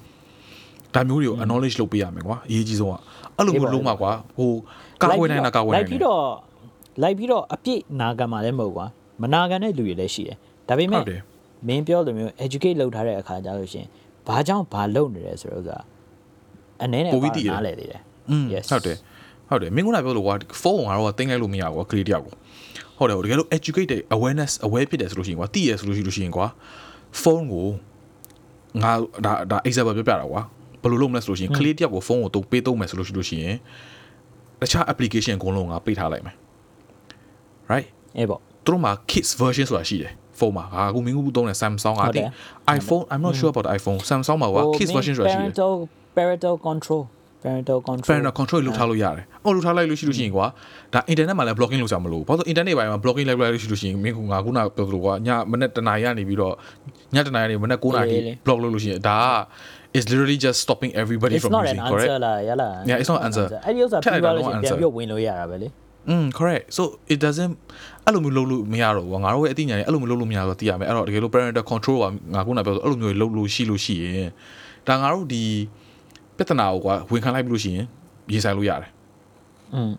ဒါမျိုးတွေကို acknowledge လုပ်ပေးရမယ်ကွာအရေးကြီးဆုံးကအဲ့လိုမျိုးလုံးမှာကွာဟိုကာကွယ်နိုင်တာကာကွယ် လို နိုင် က် တ ပြီး ယ် တော့ လိုက်ပြီးတော့အပြည့်နာခံမှာလည်းမဟုတ်ကွာမနာခံတဲ့လူတွေလည်းရှိတယ်ဒါပေဟုမဲ့တ်တယ်မင်းပြောလိုမျိုး educate လုပ်ထားတဲ့အခါကျလို့ရှရင်ဘာကြောင့်ဘာလုပ်နေတယ်ဆိုတော့ဥစားအနေနဲ့ပိုပြီးသိတယ်နားလဲသေးတယ်อืม Yes ဟုတ်တယ်ဟုတ်တယ်မင်းကလည်းပြောလို့ကွာဖုန်းကတော့တင်လိုက်လို့မရဘူးကွာကလေးတယောက်ကိုဟုတ်တယ်ဟုတ်တကယ်လို့ educate တဲ့ awareness aware ဖြစ်တယ်ဆိုလို့ရှိရင်ကွာသိရဆိုလို့ရှိလို့ရှိရင်ကွာဖုန်းကိုငါဒါဒါ example ပြောပြတာကွာဘယ်လိုလုပ်မလဲဆိုလို့ရှိရင်ကလေးတယောက်ကိုဖုန်းကိုတုံးပေးသုံးမယ်ဆိုလို့ရှိလို့ရှိရင်တခြား application အကုန်လုံးကပိတ်ထားလိုက်မယ် right အေးပေါ့သူတို့မှာ kids version ဆိုတာရှိတယ်ဖုန်းမှာဟာအခုမင်းကူသုံးတဲ့ Samsung ကဟုတ်တယ်ဒီ iPhone I'm not sure about the iPhone Samsung မှာကွာ kids version ဆိုတာရှိတယ် parental parental control parental control parental control လုပ်ထားလို့ရတယ်။အော်လုပ်ထားလိုက်လို့ရှိလို့ရှိရင်ကွာဒါ internet မှာလည်း blocking လုပ်ကြမလို့။ဘာလို့ internet ပိုင်းမှာ blocking လုပ်လိုက်လို့ရှိလို့ရှိရင်မင်းကငါခုနပြောသလိုကွာညမနေ့တနာရီကနေပြီးတော့ညတနာရီကနေမနေ့9နာရီ block လုပ်လို့ရှိရင်ဒါက is literally just stopping everybody it's from not an using correct answer လားရလား Yeah, it's not an answer. အဲ့ဒီဥစ္စာထပ်ပြီးလိုက်သွားတာလို့ရှရင်တော့ပြန်ပြီးဝင်လို့ရတာပဲလေ อืม correct so it doesn't အဲ့လိုမျိုးလုပ်လို့မရတော့ဘူးကွာငါတို့ရဲ့အသိဉာဏ်နဲ့အဲ့လိုမျိုးလုပ်လို့မရတော့သိရမယ်အဲ့တော့တကယ်လို့ parental control ကငါခုနပြောဆိုအဲ့လိုမျိုးလုပ်လို့ရှိလို့ရှိရင်ဒါငါတို့ဒီပြဿနာကိုကွာဝန်ခံလိုက်ပြီးလို့ရှိရင်ရေးဆိုင်လို့ရတယ် อืม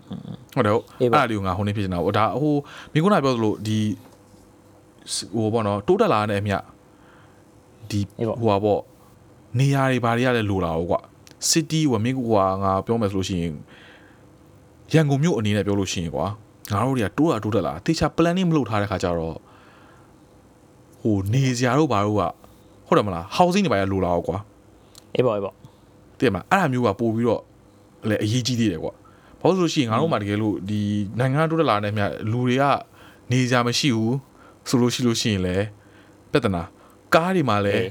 ဟုတ်တယ်ဟုတ် အေး အဲ့ ပါ ဒါလေးကိုငါဟိုနေ့ဖြစ်နေတာပေါ့ဒါဟိုမိကုနာပြောသလိုဒီဟိုပေါ့နော်တိုးတက်လာတဲ့အမြဒီ အေးပေါ့ ဟိုပါပေါ့နေရာတွေဘာတွေကလည်းလိုလာတော့ကွာ city ဝမင်းကူကငါပြောမယ်ဆိုလို့ရှိရင် ရန်ကုန်မြို့အနေနဲ့ပြောလို့ရှိရင်ကွာငါတို့တွေကတိုးတာတိုးတက်လာတေချာ planning မလုပ်ထားတဲ့ခါကျတော့ဟိုနေစရာတို့ဘာတို့ကဟုတ်တယ်မလား housing တွေဘာတွေလိုလာတော့ကွာအေးပေါ့အေးပေါ့တည်မလားအဲ့ဒါမျိုးကပို့ပြီးတော့လည်းအရေးကြီးသေးတယ်ကွာဘာလို့လဲဆိုလို့ရှိရင်ငါတို့မှတကယ်လို့ဒီနိုင်ငံတိုးတက်လာတဲ့မြလူတွေကနေကြမရှိဘူးဆိုလို့ရှိလို့ရှိရင်လည်းပြဿနာကားတွေမှာလည်း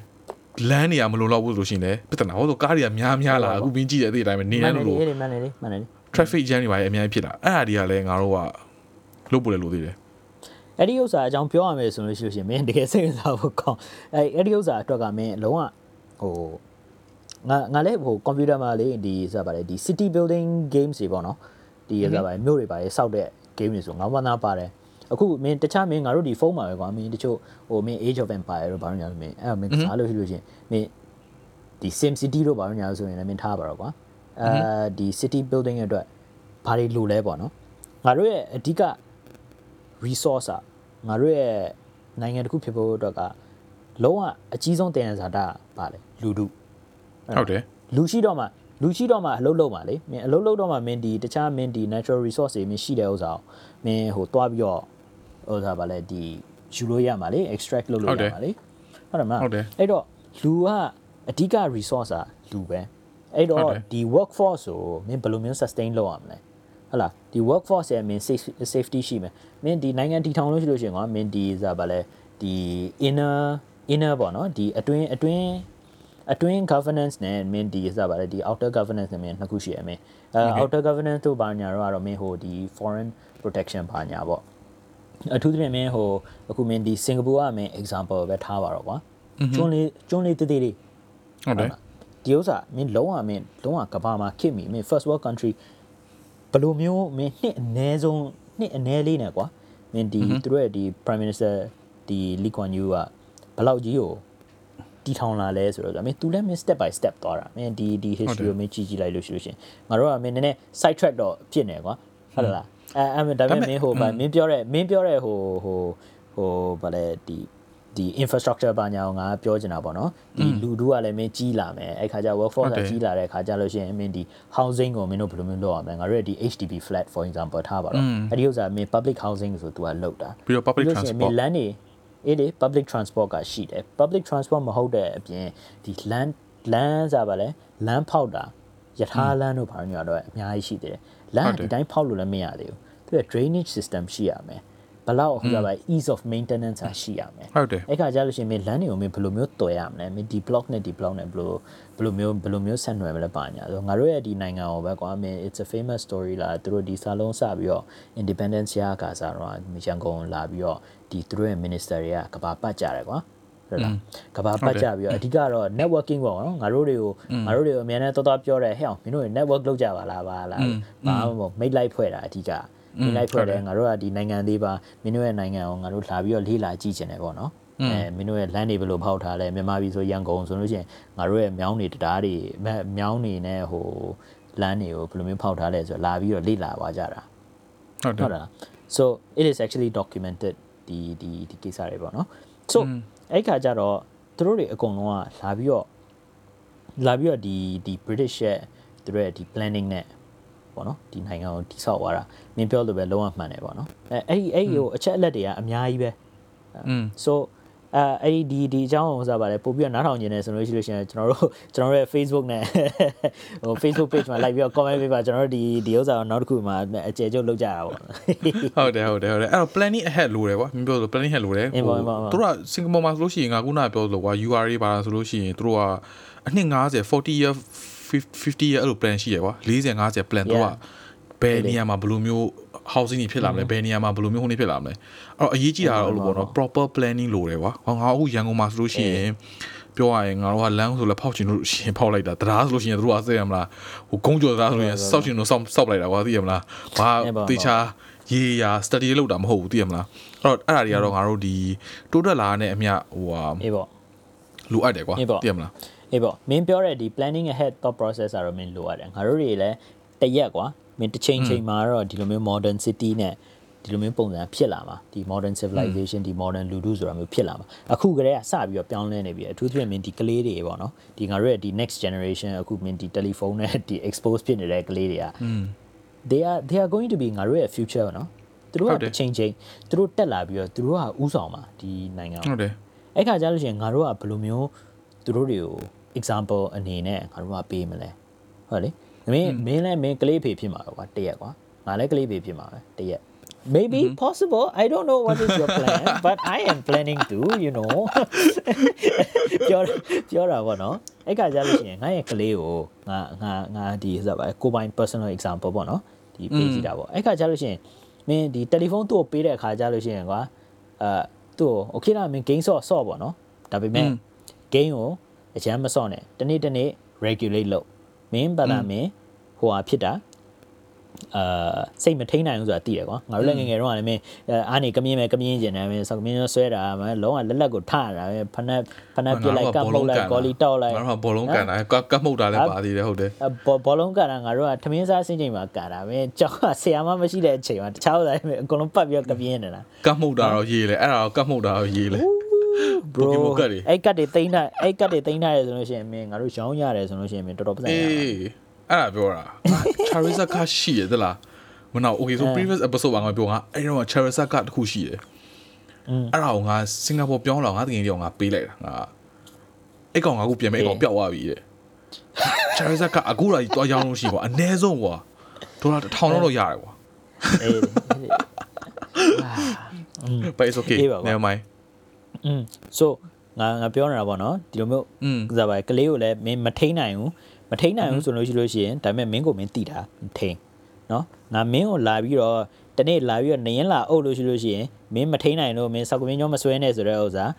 လမ်းနေရမလုံလောက်ဘူးဆိုလို့ရှိရင်လည်းပြဿနာဟောဆိုကားတွေကများများလာအခုဘင်းကြည့်တဲ့အသေးအတိုင်းပဲနေရမှန်လို့တယ်လို့လေမှန်တယ်လေမှန်တယ်လေ traffic jam တွေပါအများကြီးဖြစ်လာအဲ့ဒါတွေကလည်းငါတို့ကလုပ်ပို့လေလို့သေးတယ်အဲ့ဒီဥစ္စာအကြောင်းပြောရမယ်ဆိုလို့ရှိလို့ရှရင်မင်းတကယ်စိတ်ဝင်စားဖို့ကောင်းအဲ့အဲ့ဒီဥစ္စာအတွက်ကမင်းလုံးဝဟိုငါငါလည်းဟိုကွန်ပျူတာမှာလေဒီဆိုတာဗါလေဒီ city building games တွေပေါ့နော်ဒီဆိုတာဗါလေမြို့တွေဗါလေစောက်တဲ့ game တွေဆိုငါဝမ်းသာပါတယ်အခုမင်းတခြားမင်းငါတို့ဒီဖုန်းမှာပဲကွာမင်းတချို့ဟိုမင်း Age of Empire တို့ဘာလို့ညာလို့မင်းအဲ့မင်းကစားလို့ရှိလို့ရှရင်မင်းဒီ Sim City တို့ဘာလို့ညာလို့ဆိုရင်လည်းမင်းထားပါတော့ကွာ အဲဒီ city building ရဲ့အတွက်ဘာတွေလိုလဲပေါ့နော်ငါတို့ရဲ့အဓိက resource อ่ะငါတို့ရဲ့နိုင်ငံတစ်ခုဖြစ်ဖို့အတွက်ကလုံးဝအကြီးဆုံးတင်ရဇာတာပါလေလူလူ ဟုတ်တယ် လူရှိတော့မှလူရှိတော့မှအလုပ်လုပ်မှာလေမင်းအလုပ်လုပ်တော့မှမင်းဒီတခြားမင်းဒီ natural resource တွေမင်းရှိတဲ့ဥစ္စာကိုမင်းဟိုတွားပြီးတော့ဥစ္စာပါလေဒီယူလို့ရမှာလေ extract လုပ်လို့ရမှာလေဟုတ်တယ်မလား ဟုတ်တယ် အဲ့တော့လူကအဓိက resource อ่ะလူပဲ အဲ့တော့ဟုတ်တယ်ဒီ workforce ကိုမင်းဘယ်လိုမျိုး sustain လုပ်ရမလဲဟုတ်လားဒီ workforce ရဲ့မင်း safe- safety ရှိမယ်မင်းဒီနိုင်ငံတည်ထောင်လို့ရှိလို့ရှိရင်ကွာမင်းဒီစားပါလဲဒီ inner inner ပေါ့နော်ဒီအတွင်းအတွင်းအတွင်း governance နဲ့မင်းဒီစားပါလဲဒီ outer governance နဲ့မင်းနှစ်ခုရှိရမယ်အဲ outer governance တို့ဘာညာတော့ကတော့မင်းဟိုဒီ foreign protection ဘာညာပေါ့အထူးသဖြင့်မင်းဟိုအခုမင်းဒီစင်ကာပူကမင်း example ပဲထားပါတော့ကွာကျွန်းလေးကျွန်းလေးတည်တည်လေးဟုတ်တယ် ဒီဥစ္စာမင်းလုံးဝမင်းလုံးဝကဘာမှာခစ်မိမင်း first world country ဘယ်လိုမျိုးမင်းနှစ်အနည်းဆုံးနှစ်အနည်းလေးနဲ့ကွာမင်းဒီသူတို့ရဲ့ဒီ prime minister ဒီ Lee Kuan Yew ကဘယ်လောက်ကြီးကိုတီထောင်လာလဲဆိုတော့မင်း तू လည်းမင်း step by step သွားတာမင်းဒီဒီ history ကိုမင်းကြည့်ကြည့်လိုက်လို့ရှိလို့ရှရင်ငါတို့ကမင်းနည်းနည်း side track တော့ဖြစ်နေကွာဟုတ်လားအဲအဲဒါပေမဲ့မင်းဟိုဗာမင်းပြောတဲ့မင်းပြောတဲ့ဟိုဟိုဟိုဗာလဲဒီ ဒီ infrastructure ဘာညာကိုငါပြောချင်တာပေါ့နော်ဒီလူတို့ကလည်းမင်းကြီးလာမယ်အဲ့ခါကျ workforce ကကြီးလာတဲ့ခါကျလို့ရှိရင်မင်းဒီ housing ကိုမင်းတို့ဘယ်လိုမျိုးလုပ်ရမလဲငါတို့ရဲ့ဒီ HDB flat for example ထားပါတော့အဲ့ဒီဥစ္စာမင်း public housing ဆို तू ကလောက်တာပြီးတော့ public ပြီးလို့ရှိရင်မ transport င်းလမ်းနေအေးလေ public transport ကရှိတယ် public transport မဟုတ်တဲ့အပြင်ဒီလမ်းလမ်းစားပါလေလမ်းဖောက်တာယထာလမ်းတို့ဘာလို့ညတော့အများကြီးရှိသေးတယ်လမ်းကဒီတိုင်းဖောက်လို့လည်းမရသေးဘူးသူက drainage system ရှိရမယ်ဘ လောက်ဟိုကပါ ease of maintenance อ่ะရှိရမယ်ဟုတ်တယ်အဲ့ခါကျလို့ရှိရင်မင်းလမ်းတွေကိုမင်းဘယ်လိုမျိုးတွယ်ရမလဲမင်းဒီ block နဲ့ဒီ block နဲ့ဘယ်လိုဘယ်လိုမျိုးဘယ်လိုမျိုးဆက်နွယ်မလဲပါညာဆိုတော့ငါတို့ရဲ့ဒီနိုင်ငံကိုပဲကွာမင်း it's a famous story လာသူတို့ဒီစာလုံးစပြီးတော့ independence ရကစားတော့ရန်ကုန်လာပြီးတော့ဒီသူတို့ရဲ့ minister တွေကကဘာပတ်ကြတယ်ကွာဟုတ်လားကဘာပတ်ကြပြီးတော့အဓိကတော့ networking ပေါ့နော်ငါတို့တွေကိုငါတို့တွေကိုအများနဲ့တော်တော်ပြောတယ်ဟဲ့အောင်မင်းတို့တွေ network လုပ်ကြပါလားပါလားဘာမှမဟုတ် make light ဖွဲ့တာအဓိက make light ဖွဲ့တယ်ငါတို့ကဒီနိုင်ငံသေးပါမင်းတို့ရဲ့နိုင်ငံကိုငါတို့လာပြီးတော့လေးလာကြည့်ချင်တယ်ပေါ့နော်အဲမင်းတို့ရဲ့ land တွေဘယ်လိုဖောက်ထားလဲမြန်မာပြည်ဆိုရန်ကုန်ဆိုလို့ရှိရင်ငါတို့ရဲ့မြောင်းတွေတရားတွေမြောင်းတွေနဲ့ဟို land တွေကိုဘယ်လိုမျိုးဖောက်ထားလဲဆိုတော့လာပြီးတော့လေ့လာသွားကြတာဟုတ်တယ်ဟုတ်လား so it is actually documented ဒီဒီဒီကိစ္စတွေပေါ့နော် so အဲ့ခါကျတော့သူတို့တွေအကုန်လုံးကလာပြီးတော့လာပြီးတော့ဒီဒီ British ရဲ့သူတို့ရဲ့ဒီ planning နဲ့ ပေါ့နော်ဒီနိုင်ငံကိုတိဆောက်သွားတာမင်းပြောလို့ပဲလုံးဝမှန်တယ်ပေါ့နော်အဲအဲ့ဒီအဲ့ဒီကိုအချက်အလက်တွေကအများကြီးပဲอืม so အဲအဲ့ဒီဒီဒီအကြောင်းကိုစပါလေပို့ပြီးတော့နားထောင်နေတယ်ဆိုလို့ရှိလို့ရှိရင်ကျွန်တော်တို့ကျွန်တော်တို့ရဲ့ Facebook နဲ့ဟို Facebook page မှာ like ပြီးတော့ comment ပေးပါကျွန်တော်တို့ဒီဒီဥစ္စာကိုနောက်တစ်ခုမှာအကျယ်ကျုပ်လုပ်ကြတာပေါ့ဟုတ်တယ်ဟုတ်တယ်ဟုတ်တယ်အဲ့တော့ planning ahead လိုတယ်ကွာမင်းပြောလို့ planning ahead လိုတယ်အင်းပေါ့အင်းပေါ့အင်းပေါ့သူတို့ကစင်ကာပူမှာဆိုလို့ရှိရင်ငါခုနကပြောလို့ကွာ URA ပါဆိုလို့ရှိရင်သူတို့ကအနှစ်90 40 year 50 year အဲ့လို plan ရှိရကွာ40 50 plan သူတို့ကဘယ်နေရာမှာဘယ်လိုမျိုး housing တွေဖြစ်လာမလဲဘယ်နေရာမှာဘယ်လိုမျိုးဟိုနေဖြစ်လာမလဲအဲ့တော့အရေးကြီးတာတော့လို့ပေါ့နော် proper planning လိုတယ်ကွာဟောငါအခုရန်ကုန်မှာဆိုလို့ရှိရင်ပြောရရင်ငါတို့ကလမ်းဆိုလဲဖောက်ချင်လို့ရှိရင်ဖောက်လိုက်တာတရားဆိုလို့ရှိရင်တို့ကသိရမလားဟိုကုန်းကျော်တရားဆိုလို့ရင်စောက်ချင်လို့စောက်စောက်လိုက်တာကွာသိရမလားဘာတေချာရေးရာ study လုပ်တာမဟုတ်ဘူးသိရမလားအဲ့တော့အဲ့ဒါတွေကတော့ငါတို့ဒီတိုးတက်လာတဲ့အမြဟိုဟာအေးပေါ့လိုအပ်တယ်ကွာအေးပေါ့သိရမလား အေးပေါ့မင်းပြောတဲ့ဒီ planning ahead thought process ကတော့မင်းလိုရတယ်ငါတို့တွေလည်းတရက်ကွာမင်းတစ်ချိန်ချိန်မှာတော့ဒီလိုမျိုး modern city နဲ့ဒီလိုမျိုးပုံစံဖြစ်လာမှာဒီ modern civilization ဒီ modern လူထုဆိုတာမျိုးဖြစ်လာမှာအခုကတည်းကစပြီးတော့ပြောင်းလဲနေပြီအထူးသဖြင့်မင်းဒီကလေးတွေပေါ့နော်ဒီငါတို့ရဲ့ဒီ next generation အခုမင်းဒီ telephone နဲ့ဒီ expose ဖြစ်နေတဲ့ကလေးတွေက they are they are going to be ငါတို့ရဲ့ future ပေါ့နော်သူတို့ဟုကတ်တယ်တစ်ချိန်ချိန်သူတို့တက်လာပြီးတော့သူတို့ကဥဆောင်မှာဒီနိုင်ငံကိုဟုတ်တယ်အဲ့ခါကျလို့ရှိရင်ငါတို့ကဘယ်လိုမျိုးသူတို့တွေကို example အနေနဲ့ငါတို့ကပေးမလဲဟုတ်လေမင်းမင်းလည်းမင်းကလေးဖေဖြစ်မှာပဲကွာတရက်ကွာငါလည်းကလေးဖေဖြစ်မှာပဲတရက် maybe possible i don't know what is your plan but i am planning to you know ပြောပြောတာပေါ့နော်အဲ့ခါကျလို့ရှိရင်ငါရဲ့ကလေးကိုငါငါငါဒီဆိုပါကိုပိုင် personal example ပေါ့နော်ဒီပေးကြည့်တာပေါ့အဲ့ခါကျလို့ရှိရင်မင်းဒီတယ်လီဖုန်းသူ့ကိုပေးတဲ့အခါကျလို့ရှိရင်ကွာအဲသူ့ကို okay လားမင်း game ဆော့ဆော့ပေါ့နော်ဒါပေမဲ့ game ကို အချမ်းမဆော့နဲ့တနေ့တနေ့ regulate လုပ်မင်းဘာသာမင်းဟိုဟာဖြစ်တာအာစိတ်မထိန်နိုင်ဘူးဆိုတာသိတယ်ကွာငါတို့လည်းငယ်ငယ်တော့ကလည်းမင်းအားနေကမြင်းပဲကမြင်းကျင်တယ်မင်းဆောက်ကမြင်းဆွဲတာမင်းလုံးဝလက်လက်ကိုထရတာပဲဖနက်ဖနက်ပြစ်လိုက်ကပ်ပုတ်လိုက်ကော်လီတောက်လိုက်ငါတို့ကဘောလုံးကန်တာကကတ်မှုတ်တာလည်းပါသေးတယ်ဟုတ်တယ်ဘောဘောလုံးကန်တာငါတို့ကထမင်းစားစင်းချိန်မှာကန်တာမင်းကြောက်ကဆရာမမရှိတဲ့အချိန်မှာတခြားဥစ္စာတွေအကုန်လုံးပတ်ပြီးတော့ကပြင်းနေတာကတ်မှုတ်တာတော့ရေးလေအဲ့ဒါတော့ကတ်မှုတ်တာတော့ရေးလေ bro Pokemon ကတ်တွေ အဲ့ကတ်တွေတိမ့်တာအဲ့ကတ်တွေတိမ့်တာရဆိုလို့ရှိရင်မင်းငါတို့ရောင်းရတယ်ဆိုလို့ရှိရင်မင်းတော်တော်ပတ်စံရ အေး တာ အဲ့ဒါပြောတာ Charizard ကရှိရသလားမနော် okay so previous episode မှာငါပြောငါအဲ့တော့ Charizard ကတခုရှိတယ် อืม အဲ့ဒါကိုငါစင်ကာပူပြောင်းလာငါတကယ်ကြောင်ငါပေးလိုက်တာငါအဲ့ကောင်ငါအခုပြန်မဲ့အဲ့ကောင်ပျောက်သွားပြီတဲ့ Charizard ကအခုလာကြီးတွားရောင်းလို့ရှိကွာအ ਨੇ ဆုံးကွာဒေါ်လာ1000လောက်တော့ရတယ်ကွာ အေး but it's okay အေးပါကွာ never mind อืม so ငါငါပြောနေတာပေါ့နော်ဒီလိုမျိုးဥစားပါကလေးကိုလည်းမင်းမထိန်နိုင်ဘူးမထိန်နိုင်ဘူးဆိုလို့ရှိလို့ရှိရင်ဒါပေမဲ့မင်းကိုမင်းတိတာထိန်နော်ငါမင်းကိုလာပြီးတော့တနေ့လာပြီးတော့နရင်လာအုပ်လို့ရှိလို့ရှိရင်မင်းမထိန်နိုင်လို့မင်းစောက်ကမင်းကျော်မဆွဲနဲ့ဆိုတဲ့ဥစား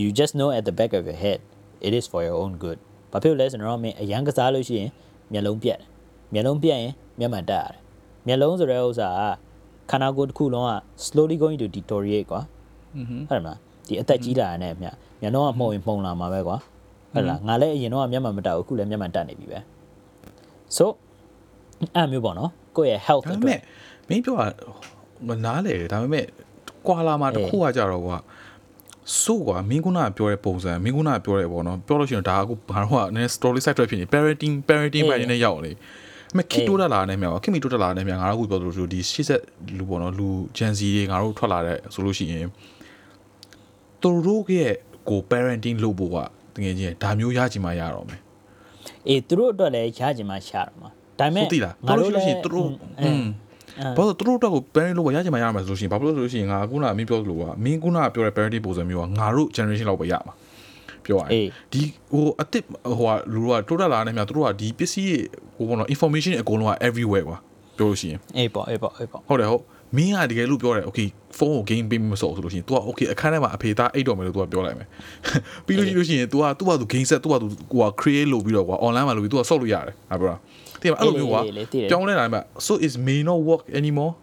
you just know at the back of your head it is for your own good ဘာဖြစ်လဲဆိုတော့မင်းအရန်ကစားလို့ရှိရင်မျက်လုံးပြတ်မျက်လုံးပြတ်ရင်မျက်မှန်တက်ရတယ်မျက်လုံးဆိုတဲ့ဥစ္စာကခန္ဓာကိုယ်တစ်ခုလုံးက slowly going to deteriorate ကွာဟုတ်တယ်မလား ဒီအသက်ကြီးလာတဲ့နဲ့အမျှမျက်နှာကမှုံရင်မှုံလာမှာပဲကွာဟုတ်လားငါလည်းအရင်တော့မျက်မှန်မတက်ဘူးအခုလည်းမျက်မှန်တက်နေပြီပဲ so အဲ့မျိုးပေါ့နော်ကိုယ့်ရဲ့ health ဒါပေအတွက်မဲ့မင်းပြောတာမနားလေတယ်ဒါပေမဲ့ကွာလာမှာတစ်ခုကကြတော့ကွာဆိုကွာမင်းကုနာကပြောတဲ့ပုံစံမင်းကုနာကပြောတဲ့ပေါ့နော်ပြောလို့ရှိရင်ဒါကအခုဘာတော့ကနည်း story side တွေဖြစ်နေ parenting parenting ပိုင်းနဲ့ရောက်နေမခီတိုးတက်လာတဲ့မြောက်ခင်မီတိုးတက်လာတဲ့မြောက်ငါတို့အခုပြောသလိုဆိုဒီရှေ့ဆက်လူပေါ့နော်လူ Gen Z တွေငါတို့ထွက်လာတဲ့ဆိုလို့ရှိရင် သူတို့ရဲ့ကို parenting လုပ်ဖို့ကတကယ်ချင်းဒါမျိုးရချင်မှရတော့မယ်အေးသူတို့အတွက်လည်းရကြမှာရှာတော့မှာဒါပေမဲ့ဟုတ်တိလားတော်လို့ရှိလို့ရှိရင်သူတို့อืมဘာလို့သူတို့တော့ကို parent လို့ရချင်မှရမှာဆိုလို့ရှိရင်ဘာလို့လဲဆိုလို့ရှိရင်ငါခုနမင်းပြောသလိုကမင်းခုနပြောတဲ့ parenting ပုံစံမျိုးကငါတို့ generation လောက်ပဲရမှာပြောရရင်ဒီဟိုအစ်စ်ဟိုကလူတို့ကတိုးတက်လာနေမြတ်တို့ကဒီပစ္စည်းဟိုဘောနော် information အကုန်လုံးက everywhere ကွာပြောလို့ရှိရင်အေးပေါ့အေးပေါ့အေးပေါ့ဟုတ်တယ်ဟုတ် မင်းကတကယ်လို့ပြောတယ် okay ဖုန်းကို game ပေးမစောဆိုလို့ရှိရင် तू က okay အခန်းထဲမှာအဖေသားအိတ်တော်မယ်လို့ तू ကပြောလိုက်မယ်ပြီးလို့ရှိလို့ရှိရင် तू က तू က तू game set तू က तू ဟို create လုပ်ပြီးတော့ကွာ online မှာလုပ်ပြီး तू ကဆော့လို့ရတယ်ဟာပြောတာတိမအဲ့လိုမျိုးကွာပြောင်းလဲလာမှာ so is may not work anymore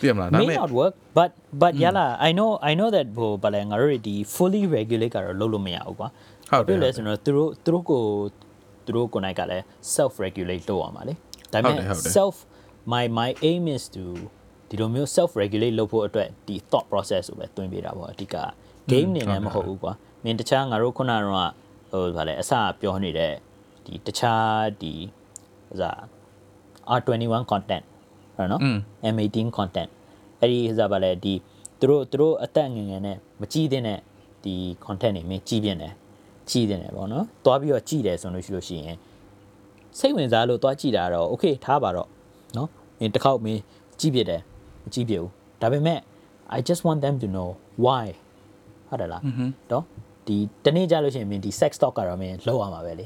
တိမလားဒါ may ပေမဲ့ not work but but yala i know i know that ဟိုဗလဲငါတို့ဒီ fully regulate ကတော့လုပ်လို့မရဘူးကွာ ဟုတ်တယ် ပြောလဲဆိုတော့သူတို့သူတို့ကိုသူတို့ကိုယ်နိုင်ကလည်း self regulate လုပ်အောင်ပါလေဒါပေမဲ့ self my my aim is to ဒီလိုမျိုး self regulate လုပ်ဖို့အတွက်ဒီ thought process ကိုပဲတွင်းပေးတာပေါ့အဓိက game နေလည်းမဟုတ်ဘူးကွာမင်းတခြားငါတို့ခုနကတော့ဟိုဗာလဲအစပြောနေတဲ့ဒီတခြားဒီဟိုစား R21 content ဟုတ်နော် M18 content အဲ့ဒီဟိုစားဗာလဲဒီသူတို့သူတို့အသက်ငယ်ငယ်နဲ့မကြည့်တဲ့ဒီ content တွေမင်းကြည့်ပြနေကြည့်နေတယ်ပေါ့နော်တွားပြီးတော့ကြည့်တယ်ဆိုလို့ရှိလို့ရှိရင်စိတ်ဝင်စားလို့တွားကြည့်တာတော့ okay ထားပါတော့နော်မင်းတစ်ခေါက်မင်းကြည့်ပြတယ် မကြည့်ပြဘူးဒါပေမဲ့ I just want them to know why ဟုတ်တယ်လားတော့ဒီတနေ့ကြလို့ရှိရင်မင်းဒီ sex talk ကတော့မင်းလောက်ရမှာပဲလေ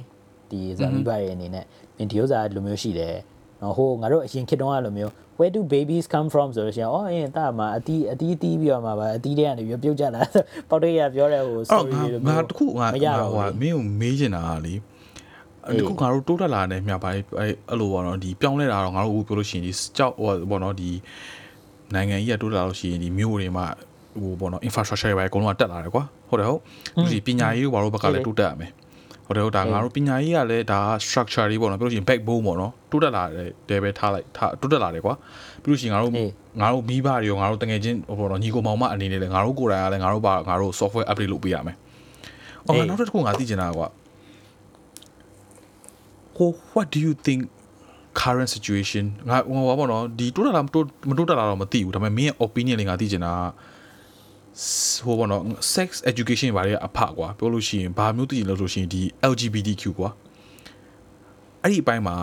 ဒီဇာမိဘရဲ့အနေနဲ့မင်းဒီဥစ္စာလိုမျိုးရှိတယ်နော်ဟိုငါတို့အရင်ခေတ်တုန်းကလိုမျိုး where do babies come from ဆိုလို့ရှိရင်အော်အင်းတာမှာအတီးအတီးတီးပြီးတော့မှာပါအတီးတွေကနေပြီးပြုတ်ကြလာပေါက်တရပြောတဲ့ဟို story တွေလိုမျိုးငါတခုငါမရတော့ဟိုမင်းကိုမေးချင်တာကလေဒီခုငါတို့တိုးတက်လာတဲ့မြပါအဲ့အဲ့လိုပေါ့နော်ဒီပြောင်းလဲတာတော့ငါတို့အခုပြောလို့ရှိရင်ဒီကြောက်ဟိုပေါ့နော်ဒီ နိုင်ငံကြီးကတိုးတက်လာလို့ရှိရင်ဒီမြို့တွေမှာဟိုပေါ့နော် infrastructure တွေပဲအကုန်လုံးကတက်လာတယ်ကွာဟုတ်တယ်ဟုတ်ဒီပညာရေးတို့ဘာလို့ဘက်ကလည်းတိုးတက်ရမယ်ဟုတ်တယ်ဟုတ်ဒါငါတို့ပညာရေးကလည်းဒါ structure တွေပေါ့နော်ပြောလို့ရှိရင် backbone ပေါ့နော်တိုးတက်လာတယ်ပဲထားလိုက်ထားတိုးတက်လာတယ်ကွာပြီးလို့ရှိရင်ငါတို့ငါတို့မိဘတွေရောငါတို့တငယ်ချင်းဟိုပေါ့နော်ညီကိုမောင်မအနေနဲ့လည်းငါတို့ကိုယ်တိုင်ကလည်းငါတို့ဘာငါတို့ software update လုပ်ပေးရမယ်။အော်နောက်တစ်ခုငါသိချင်တာကွာဟို what do you think current situation ငါဟိုဘာပေါ့နော်ဒီတိုးတက်လာမတိုးမတိုးတက်လာတော့မသိဘူးဒါပေမဲ့မင်းရဲ့ opinion လေးငါသိချင်တာဟိုပေါ့နော် sex education ဘာတွေအဖကွာပြောလို့ရှိရင်ဘာမျိုးသိချင်လို့ဆိုရှင်ဒီ LGBTQ ကွာအဲ့ဒီအပိုင်းမှာ